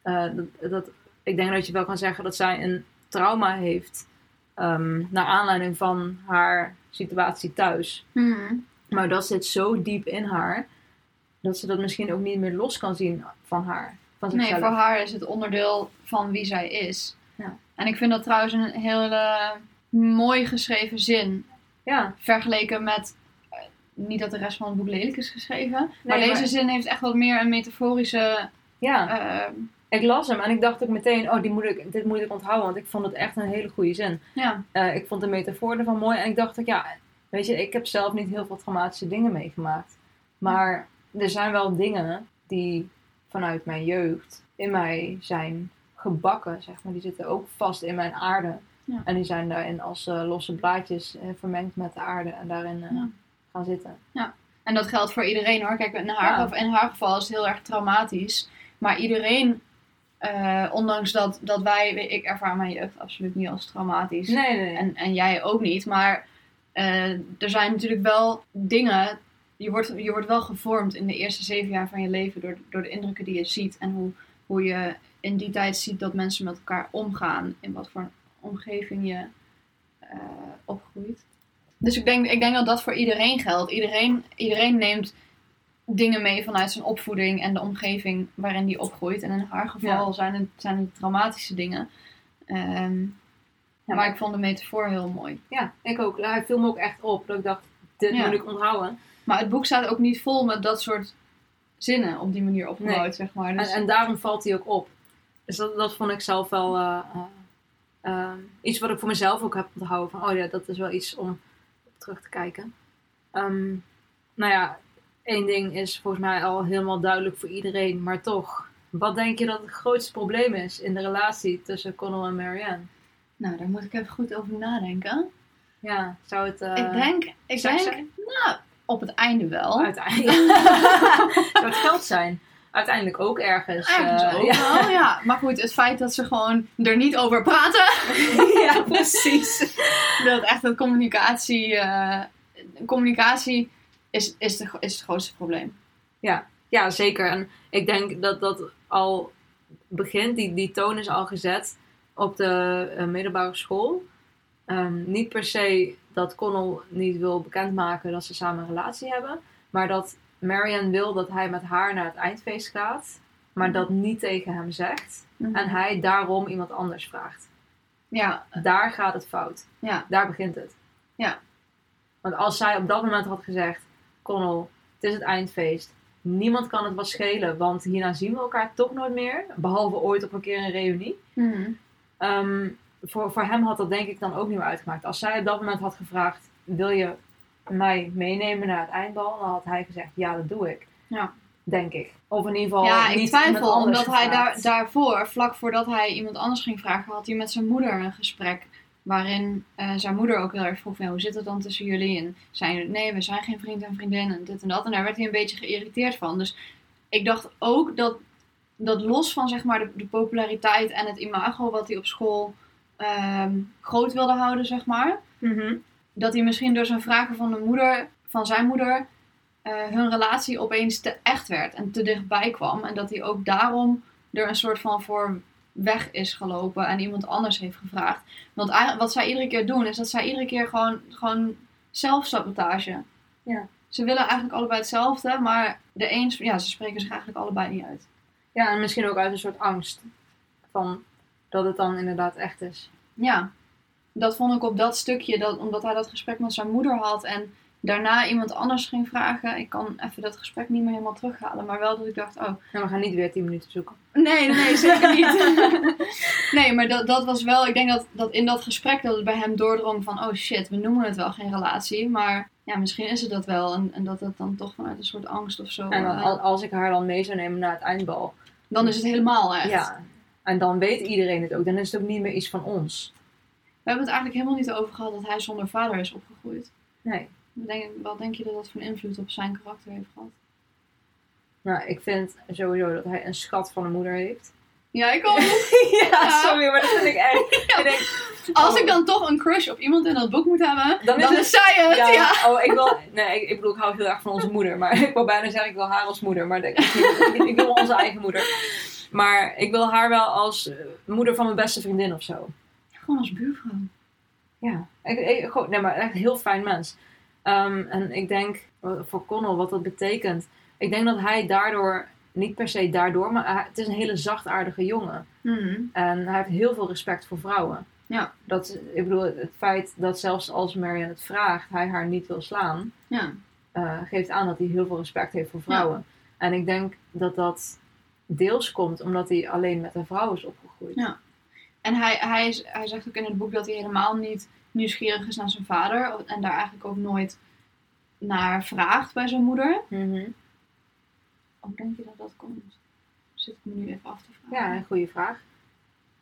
eh, dat, dat, ik denk dat je wel kan zeggen dat zij een trauma heeft. ehm, naar aanleiding van haar situatie thuis. Hmm. Maar dat zit zo diep in haar. Dat ze dat misschien ook niet meer los kan zien van haar. Van Nee, voor haar is het onderdeel van wie zij is. Ja. En ik vind dat trouwens een hele mooi geschreven zin. Ja, Vergeleken met. eh, Niet dat de rest van het boek lelijk is geschreven. maar Nee, deze maar- zin heeft echt wat meer een metaforische. ja. eh, ik las hem en ik dacht ook meteen, oh, die moet ik, dit moet ik onthouden. Want ik vond het echt een hele goede zin. ja, Eh, ik vond de metafoor ervan mooi. En ik dacht ook, ja, weet je, ik heb zelf niet heel veel traumatische dingen meegemaakt. Maar er zijn wel dingen die vanuit mijn jeugd in mij zijn gebakken, zeg maar. Die zitten ook vast in mijn aarde. Ja. En die zijn daarin als eh, losse blaadjes eh, vermengd met de aarde en daarin eh, Ja. gaan zitten. En dat geldt voor iedereen hoor. Kijk, in haar, Ja. geval- in haar geval is het heel erg traumatisch. Maar iedereen, ondanks dat, dat wij, ik ervaar mijn jeugd absoluut niet als traumatisch. Nee, nee, nee. En, en jij ook niet. Maar er zijn natuurlijk wel dingen. Je wordt, je wordt wel gevormd in de eerste zeven jaar van je leven door, door de indrukken die je ziet. En hoe, hoe je in die tijd ziet dat mensen met elkaar omgaan. In wat voor omgeving je eh, opgroeit. Dus ik denk, ik denk dat dat voor iedereen geldt. Iedereen, iedereen neemt dingen mee vanuit zijn opvoeding en de omgeving waarin die opgroeit. En in haar geval Ja. zijn, het, zijn het traumatische dingen. Ehm, Ja, maar ik vond de metafoor heel mooi. Ja, ik ook. Hij viel me ook echt op. Dat ik dacht, dit Ja. moet ik onthouden. Maar het boek staat ook niet vol met dat soort zinnen op die manier opgebouwd, Nee. zeg maar. En, Dus, en daarom valt hij ook op. Dus dat, dat vond ik zelf wel eh, eh, eh, iets wat ik voor mezelf ook heb onthouden. Van, oh ja, dat is wel iets om op terug te kijken. Ehm, nou ja, één ding is volgens mij al helemaal duidelijk voor iedereen. Maar toch, wat denk je dat het grootste probleem is in de relatie tussen Connell en Marianne? nou, daar moet ik even goed over nadenken. Ja, zou het... ik denk, ik denk zijn? nou, op het einde wel. Uiteindelijk. zou het geld zijn? uiteindelijk ook ergens. Ergens eh, ook ja. wel, ja. Maar goed, het feit dat ze gewoon er niet over praten. ja, precies. dat echt dat communicatie... eh, communicatie is, is, de, is het grootste probleem. Ja, zeker. En ik denk dat dat al begint, die, die toon is al gezet op de eh, middelbare school. Ehm, niet per se dat Connell niet wil bekendmaken dat ze samen een relatie hebben, maar dat Marianne wil dat hij met haar naar het eindfeest gaat, maar dat niet tegen hem zegt. En hij daarom iemand anders vraagt. Ja, Daar gaat het fout. Ja. Daar begint het. Ja. Want als zij op dat moment had gezegd: Connell, het is het eindfeest. Niemand kan het wat schelen, want hierna zien we elkaar toch nooit meer. Behalve ooit op een keer een reunie. Mhm. Ehm, voor, voor hem had dat denk ik dan ook niet meer uitgemaakt. Als zij op dat moment had gevraagd: Wil je mij meenemen naar het eindbal? Dan had hij gezegd: Ja, dat doe ik. Ja. Denk ik. Of in ieder geval. ja, ik twijfel, omdat hij daar, daarvoor, vlak voordat hij iemand anders ging vragen, had hij met zijn moeder een gesprek. Waarin eh, zijn moeder ook heel erg vroeg hoe zit het dan tussen jullie? En zei nee, we zijn geen vriend en vriendin en dit en dat. En daar werd hij een beetje geïrriteerd van. Dus ik dacht ook dat, dat los van zeg maar de, de populariteit en het imago wat hij op school ehm, groot wilde houden, zeg maar. Mhm. Dat hij misschien door zijn vragen van de moeder, van zijn moeder, eh, hun relatie opeens te echt werd en te dichtbij kwam. En dat hij ook daarom er een soort van voor weg is gelopen en iemand anders heeft gevraagd. Want eigenlijk, wat zij iedere keer doen, is dat zij iedere keer gewoon, gewoon zelfsabotage. Ja. Ze willen eigenlijk allebei hetzelfde, maar de een, ja, ze spreken zich eigenlijk allebei niet uit. Ja, en misschien ook uit een soort angst. Van dat het dan inderdaad echt is. Ja, dat vond ik op dat stukje, dat, omdat hij dat gesprek met zijn moeder had en daarna iemand anders ging vragen. Ik kan even dat gesprek niet meer helemaal terughalen, maar wel dat ik dacht, oh, we gaan niet weer 10 minuten zoeken. Nee, nee, nee, zeker niet. nee, maar dat, dat was wel, ik denk dat, dat in dat gesprek dat het bij hem doordrong van, oh shit, we noemen het wel geen relatie, maar ja, misschien is het dat wel. En, en dat het dan toch vanuit een soort angst of zo. En dan, eh, al- als ik haar dan mee zou nemen naar het eindbal. dan is het helemaal echt. Ja. En dan weet iedereen het ook. Dan is het ook niet meer iets van ons. We hebben het eigenlijk helemaal niet over gehad dat hij zonder vader is opgegroeid. Nee. Wat denk, wat denk je dat dat voor een invloed op zijn karakter heeft gehad? Nou, ik vind sowieso dat hij een schat van een moeder heeft. Ja, ik ook. ja, sorry, maar dat vind ik echt. Ik denk, Als Oh. ik dan toch een crush op iemand in dat boek moet hebben, Dan dan, is het- zij het. ja, Ja. Oh, ik wil. Nee, ik, ik bedoel, ik hou heel erg van onze moeder. Maar ik wil bijna zeggen, ik wil haar als moeder. Maar ik, ik, ik wil onze eigen moeder. Maar ik wil haar wel als eh, moeder van mijn beste vriendin of zo. Gewoon als buurvrouw. Ja, ik, ik, gewoon, nee, maar echt een heel fijn mens. Ehm, en ik denk eh, voor Connell wat dat betekent. Ik denk dat hij daardoor, niet per se daardoor, maar hij- het is een hele zachtaardige jongen. Mhm. En hij heeft heel veel respect voor vrouwen. Ja. Dat, ik bedoel, het feit dat zelfs als Marianne het vraagt, hij haar niet wil slaan, Ja. eh, geeft aan dat hij heel veel respect heeft voor vrouwen. En ik denk dat dat deels komt omdat hij alleen met een vrouw is opgegroeid. Ja. En hij, hij, is- hij zegt ook in het boek dat hij helemaal niet nieuwsgierig is naar zijn vader. En daar eigenlijk ook nooit naar vraagt bij zijn moeder. Mhm. Hoe denk je dat dat komt? Zit ik me nu even af te vragen. Ja, een goede vraag.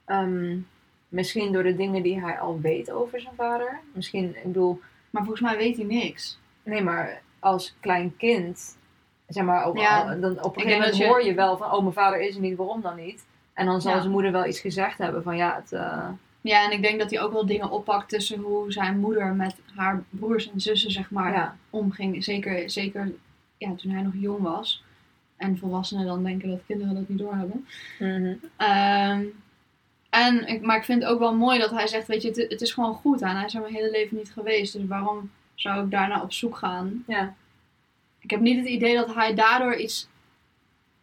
Ehm, misschien door de dingen die hij al weet over zijn vader. Misschien, ik bedoel, Maar volgens mij weet hij niks. nee, maar als klein kind, zeg maar, op, Ja, dan op een gegeven moment je- hoor je wel van, oh, mijn vader is er niet, waarom dan niet? En dan zal Ja. zijn moeder wel iets gezegd hebben van, ja, het, eh, Ja, en ik denk dat hij ook wel dingen oppakt tussen hoe zijn moeder met haar broers en zussen, zeg maar, ja. omging. Zeker, zeker ja, toen hij nog jong was. En volwassenen dan denken dat kinderen dat niet doorhebben. Mhm. Ehm, en, ik, maar ik vind het ook wel mooi dat hij zegt, weet je, het, het is gewoon goed aan. Hij is er mijn hele leven niet geweest, dus waarom zou ik daarna op zoek gaan? ja. Ik heb niet het idee dat hij daardoor iets,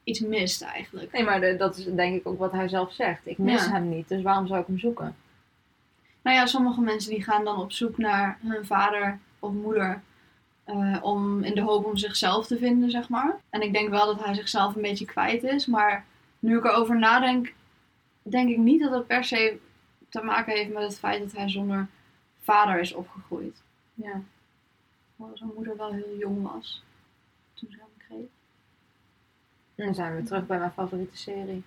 iets mist eigenlijk. Nee, maar de- dat is denk ik ook wat hij zelf zegt. Ik mis Ja. hem niet, dus waarom zou ik hem zoeken? Nou ja, sommige mensen die gaan dan op zoek naar hun vader of moeder. eh, om, in de hoop om zichzelf te vinden, zeg maar. En ik denk wel dat hij zichzelf een beetje kwijt is. Maar nu ik erover nadenk, denk ik niet dat het per se te maken heeft met het feit dat hij zonder vader is opgegroeid. Ja. Hoewel zijn moeder wel heel jong was En dan zijn we terug bij mijn favoriete serie.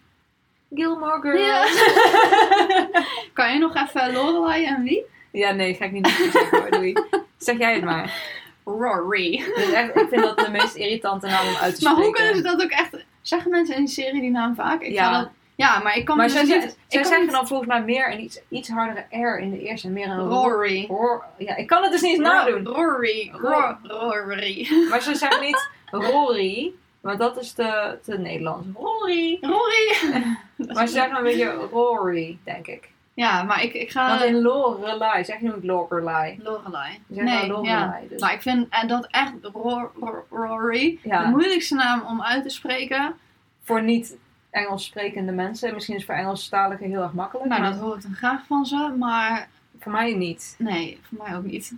Gilmore Girls. Ja. kan je nog even Lorelai en wie? Ja, nee, ga ik niet zeggen hoor, doei. Zeg jij het maar. Rory. Dus echt, ik vind dat de meest irritante naam om uit te Maar spreken. hoe kunnen ze dat ook echt Zeggen mensen in die serie die naam vaak? Ik Ja. dat, ja, maar ik kan Maar dus zij, niet... zeggen dan volgens mij meer een iets, iets hardere R in de eerste en meer een. Rory. Ja, ik kan het dus niet nadoen. Rory. Ro- Rory. Maar ze zeggen niet Rory, want dat is te, te Nederlands. Rory. Rory. Maar ze zeggen een beetje Rory, denk ik. Ja, maar ik, ik ga... Want in Lorelei zeg je ook Lorelei. Lorelei. Ze zeggen Nee, ja. Dus. Maar ik vind dat echt Ro- Ro- Rory Ja. de moeilijkste naam om uit te spreken. Voor niet Engels sprekende mensen, misschien is het voor Engelstaligen heel erg makkelijk. Nou, maar dat hoor ik dan graag van ze, maar voor mij niet. nee, voor mij ook niet.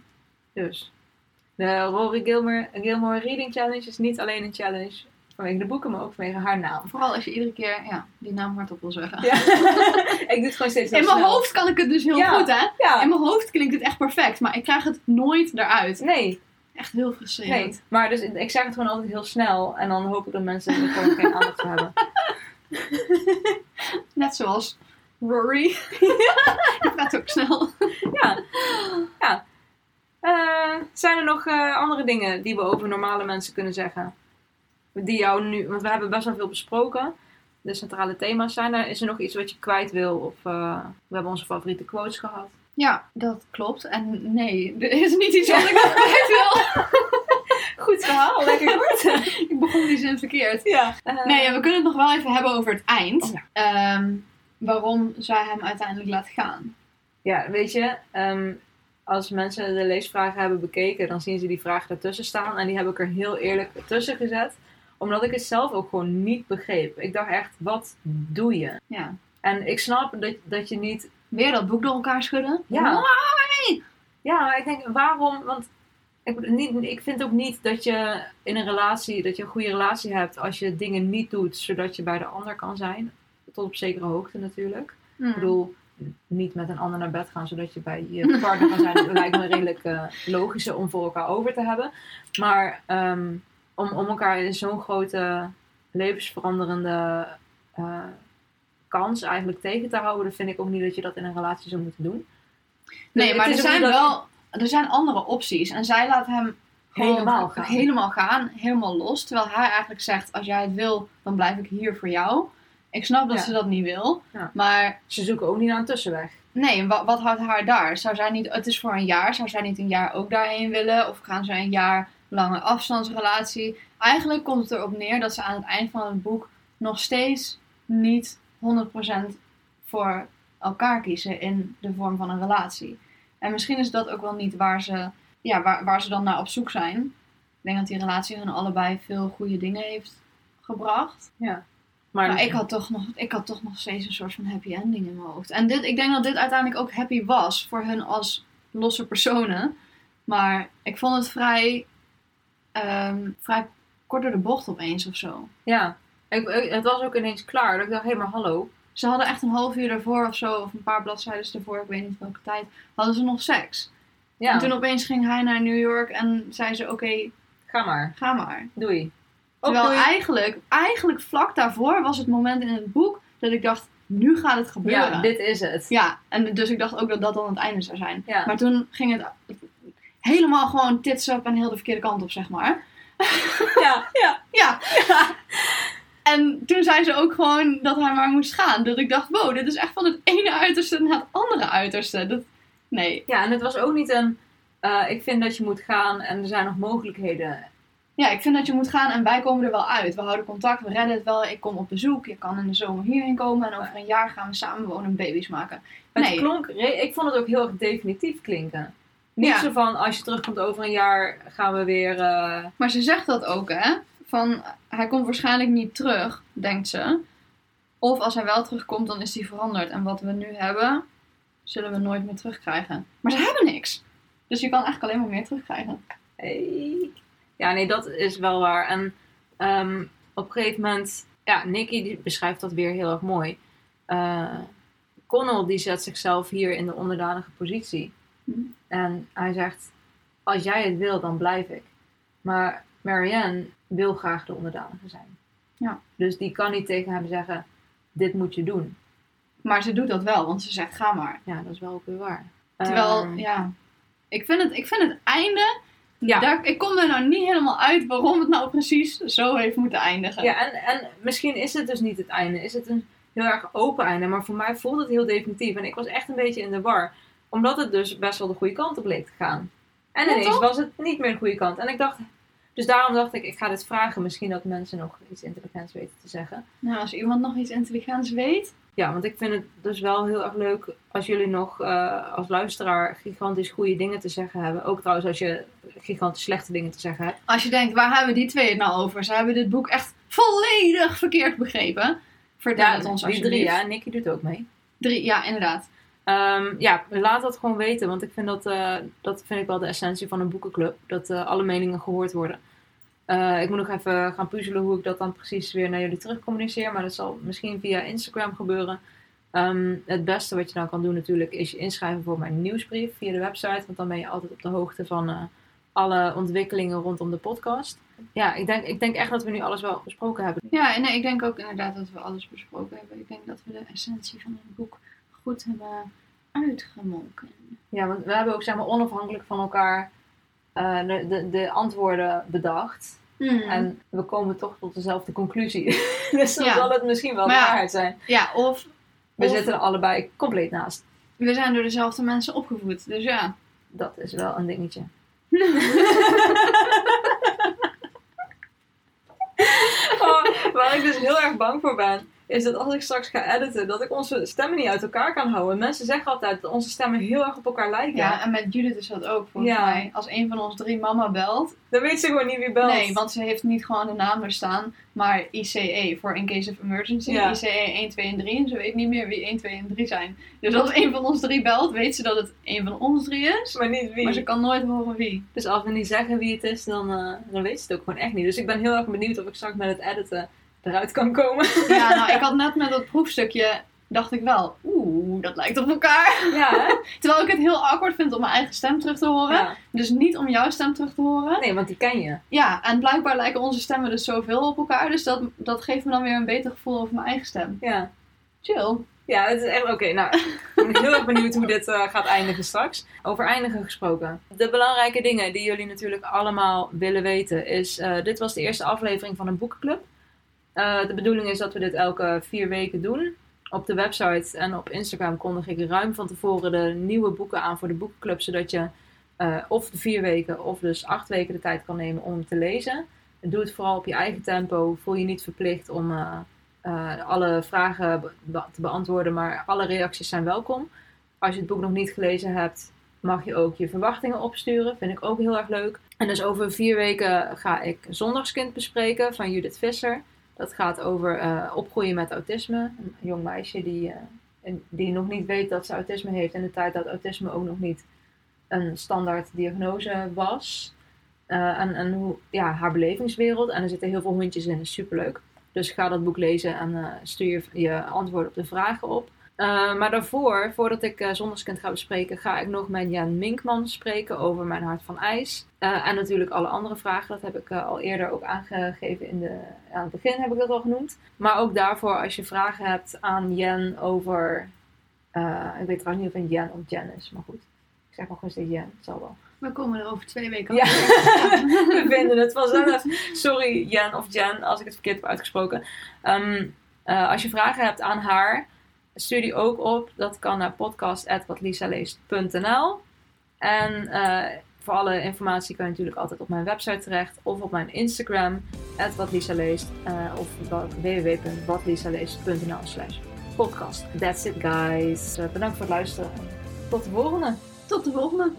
Dus. De Rory Gilmore, Gilmore Reading Challenge is niet alleen een challenge vanwege de boeken, maar ook vanwege haar naam. Vooral als je iedere keer ja, die naam hardop wil zeggen. Ja. ik doe het gewoon steeds In mijn hoofd kan ik het dus heel Ja. goed, hè? Ja. In mijn hoofd klinkt het echt perfect, maar ik krijg het nooit eruit. Nee, Echt heel frustrerend. nee. Maar dus, ik zeg het gewoon altijd heel snel en dan hoop ik dat mensen er gewoon geen aandacht voor hebben. Net zoals Rory. Die praat ook snel. Ja. ja. Eh, zijn er nog eh, andere dingen die we over normale mensen kunnen zeggen? Die jou nu, want we hebben best wel veel besproken. De centrale thema's zijn er. Is er nog iets wat je kwijt wil? Of eh, we hebben onze favoriete quotes gehad. Ja, dat klopt. En nee, er is niet iets wat ik nog kwijt wil. Goed verhaal, lekker goed. Ik begon die zin verkeerd. ja. Nee, we kunnen het nog wel even hebben over het eind. Oh ja. Ehm, waarom zij hem uiteindelijk laat gaan. Ja, weet je, ehm, als mensen de leesvragen hebben bekeken, dan zien ze die vragen ertussen staan. En die heb ik er heel eerlijk tussen gezet. Omdat ik het zelf ook gewoon niet begreep. Ik dacht echt, wat doe je? Ja. En ik snap dat, dat je niet... Weer dat boek door elkaar schudden? Ja. Why? Ja, maar ik denk, waarom? Want ik, niet, ik vind ook niet dat je in een relatie, dat je een goede relatie hebt als je dingen niet doet, zodat je bij de ander kan zijn. Tot op zekere hoogte natuurlijk. Hmm. Ik bedoel, niet met een ander naar bed gaan zodat je bij je partner kan zijn. Dat lijkt me redelijk eh, logische om voor elkaar over te hebben. Maar ehm, om, om elkaar in zo'n grote levensveranderende eh, kans eigenlijk tegen te houden, vind ik ook niet dat je dat in een relatie zou moeten doen. Nee, Het maar er zijn dat- wel er zijn andere opties. En zij laat hem gewoon Helemaal gaan. helemaal gaan, helemaal los. Terwijl hij eigenlijk zegt, als jij het wil, dan blijf ik hier voor jou. Ik snap dat Ja. ze dat niet wil. Ja. Maar Ze zoeken ook niet naar een tussenweg. nee, wat, wat houdt haar daar? Zou zij niet, het is voor een jaar. Zou zij niet een jaar ook daarheen willen? Of gaan ze een jaar lange afstandsrelatie? Eigenlijk komt het erop neer dat ze aan het eind van het boek nog steeds niet 100% voor elkaar kiezen in de vorm van een relatie. En misschien is dat ook wel niet waar ze, ja, waar, waar ze dan naar op zoek zijn. Ik denk dat die relatie hun allebei veel goede dingen heeft gebracht. Maar, Maar ik had, toch nog, ik had toch nog steeds een soort van happy ending in mijn hoofd. En dit, ik denk dat dit uiteindelijk ook happy was voor hun als losse personen. Maar ik vond het vrij, ehm, vrij kort door de bocht opeens of zo. Ja, ik, ik- het was ook ineens klaar. Dat ik dacht, hé, maar hallo. Ze hadden echt een half uur daarvoor of zo, of een paar bladzijden ervoor, ik weet niet welke tijd, hadden ze nog seks. Ja, En toen opeens ging hij naar New York en zei ze, oké, ga maar. ga maar. Doei. Terwijl doei. eigenlijk, eigenlijk vlak daarvoor was het moment in het boek dat ik dacht, nu gaat het gebeuren. Ja, dit is het. Ja, en dus ik dacht ook dat dat dan het einde zou zijn. Ja. Maar toen ging het helemaal gewoon tits up en heel de verkeerde kant op, zeg maar. Ja, ja. Ja. En toen zei ze ook gewoon dat hij maar moest gaan. Dat ik dacht, wow, dit is echt van het ene uiterste naar het andere uiterste. Dat, nee. Ja, en het was ook niet een, eh, ik vind dat je moet gaan en er zijn nog mogelijkheden. Ja, ik vind dat je moet gaan en wij komen er wel uit. We houden contact, we redden het wel. Ik kom op bezoek, je kan in de zomer hierheen komen. En over een jaar gaan we samen wonen en baby's maken. Het Nee. klonk, ik vond het ook heel erg definitief klinken. Niet Ja. zo van, als je terugkomt over een jaar, gaan we weer... eh, Maar ze zegt dat ook, hè? Van, hij komt waarschijnlijk niet terug, denkt ze. Of als hij wel terugkomt, dan is hij veranderd. En wat we nu hebben, zullen we nooit meer terugkrijgen. Maar ze hebben niks. Dus je kan eigenlijk alleen maar meer terugkrijgen. Hey. Ja, nee, dat is wel waar. En ehm, op een gegeven moment, ja, Nicky die beschrijft dat weer heel erg mooi. Eh Connell die zet zichzelf hier in de onderdanige positie. Mhm. En hij zegt, als jij het wil, dan blijf ik. Maar Marianne wil graag de onderdanige zijn. Ja. Dus die kan niet tegen hem zeggen, dit moet je doen. Maar ze doet dat wel, want ze zegt ga maar. Ja, dat is wel ook weer waar. Terwijl, Ehm, ja, ik vind, het, ik vind het einde Ja. Daar, ik kom er nou niet helemaal uit waarom het nou precies zo heeft moeten eindigen. Ja, en, en misschien is het dus niet het einde. Is het een heel erg open einde. Maar voor mij voelt het heel definitief. En ik was echt een beetje in de war. Omdat het dus best wel de goede kant op leek te gaan. En Ja, ineens toch? was het niet meer de goede kant. En ik dacht... Dus daarom dacht ik, ik ga dit vragen. Misschien dat mensen nog iets intelligents weten te zeggen. Nou, als iemand nog iets intelligents weet. Ja, want ik vind het dus wel heel erg leuk als jullie nog eh, als luisteraar gigantisch goede dingen te zeggen hebben. Ook trouwens als je gigantisch slechte dingen te zeggen hebt. Als je denkt, waar hebben die twee het nou over? Ze hebben dit boek echt volledig verkeerd begrepen. Vertel het ons die alsjeblieft. drie, ja. Nicky doet ook mee. Drie, ja, inderdaad. Ehm, ja, laat dat gewoon weten, want ik vind dat, eh, dat vind ik wel de essentie van een boekenclub. Dat eh, alle meningen gehoord worden. Eh, ik moet nog even gaan puzzelen hoe ik dat dan precies weer naar jullie terug communiceer. Maar dat zal misschien via Instagram gebeuren. Ehm, het beste wat je dan kan doen natuurlijk is je inschrijven voor mijn nieuwsbrief via de website. Want dan ben je altijd op de hoogte van eh, alle ontwikkelingen rondom de podcast. Ja, ik denk, ik denk echt dat we nu alles wel besproken hebben. Ja, en nee, ik denk ook inderdaad dat we alles besproken hebben. Ik denk dat we de essentie van het boek goed hebben uitgemolken. Ja, want we hebben ook zeg maar onafhankelijk van elkaar eh, de, de, de antwoorden bedacht. Hmm. En we komen toch tot dezelfde conclusie. dus dan Ja. zal het misschien wel Maar waarheid zijn. Ja, of We Of- zitten er allebei compleet naast. we zijn door dezelfde mensen opgevoed. Dus ja. Dat is wel een dingetje. Oh, waar ik dus heel erg bang voor ben, is dat als ik straks ga editen, dat ik onze stemmen niet uit elkaar kan houden. Mensen zeggen altijd dat onze stemmen heel erg op elkaar lijken. Ja, en met Judith is dat ook volgens Ja. mij. Als een van ons drie mama belt. Dan weet ze gewoon niet wie belt. Nee, want ze heeft niet gewoon de naam er staan. Maar ICE voor In Case of Emergency. Ja. ICE 1, 2 en 3. En ze weet niet meer wie 1, 2 en 3 zijn. Dus als een van ons drie belt, weet ze dat het een van ons drie is. Maar niet wie. Maar ze kan nooit horen wie. Dus als we niet zeggen wie het is, dan, eh, dan weet ze het ook gewoon echt niet. Dus ik ben heel erg benieuwd of ik straks met het editen eruit kan komen. Ja, nou, ik had net met dat proefstukje, dacht ik wel, oeh, dat lijkt op elkaar. Ja? Terwijl ik het heel awkward vind om mijn eigen stem terug te horen. ja. Dus niet om jouw stem terug te horen. Nee, want die ken je. Ja, en blijkbaar lijken onze stemmen dus zoveel op elkaar. Dus dat, dat geeft me dan weer een beter gevoel over mijn eigen stem. Ja. Chill. Ja, het is echt oké. Nou, ik ben heel erg benieuwd hoe dit eh, gaat eindigen straks. Over eindigen gesproken. De belangrijke dingen die jullie natuurlijk allemaal willen weten is... eh, dit was de eerste aflevering van een boekenclub. Eh, de bedoeling is dat we dit elke vier weken doen. Op de website en op Instagram kondig ik ruim van tevoren de nieuwe boeken aan voor de boekenclub. Zodat je eh, of de vier weken of dus acht weken de tijd kan nemen om te lezen. Doe het vooral op je eigen tempo. Voel je niet verplicht om... eh, alle vragen te beantwoorden, maar alle reacties zijn welkom. Als je het boek nog niet gelezen hebt, mag je ook je verwachtingen opsturen. Vind ik ook heel erg leuk. En dus over vier weken ga ik Zondagskind bespreken van Judith Visser. Dat gaat over eh, opgroeien met autisme. Een jong meisje die, eh, die nog niet weet dat ze autisme heeft. In de tijd dat autisme ook nog niet een standaard diagnose was. Eh, en en hoe, ja, haar belevingswereld. En er zitten heel veel hondjes in. Superleuk. Dus ga dat boek lezen en stuur je, je antwoorden op de vragen op. Eh, maar daarvoor, voordat ik uh, Zondagskind ga bespreken, ga ik nog met Jan Minkman spreken over Mijn Hart van IJs. Eh, en natuurlijk alle andere vragen. Dat heb ik al eerder ook aangegeven in de, aan het begin, heb ik dat al genoemd. Maar ook daarvoor, als je vragen hebt aan Jen over... ik weet trouwens niet of het Jen of Jen is, maar goed. Ik zeg maar gewoon steeds Jen, het zal wel. We komen er over twee weken Ja, op. we vinden het vanzelf. Sorry Jen of Jen als ik het verkeerd heb uitgesproken. Ehm, eh, als je vragen hebt aan haar, stuur die ook op. Dat kan naar podcast.watlisaleest.nl En eh, voor alle informatie kan je natuurlijk altijd op mijn website terecht. Of op mijn Instagram, watlisaleest. Uh, of www.watlisaleest.nl podcast. That's it guys. Uh, bedankt voor het luisteren. Tot de volgende. Tot de volgende.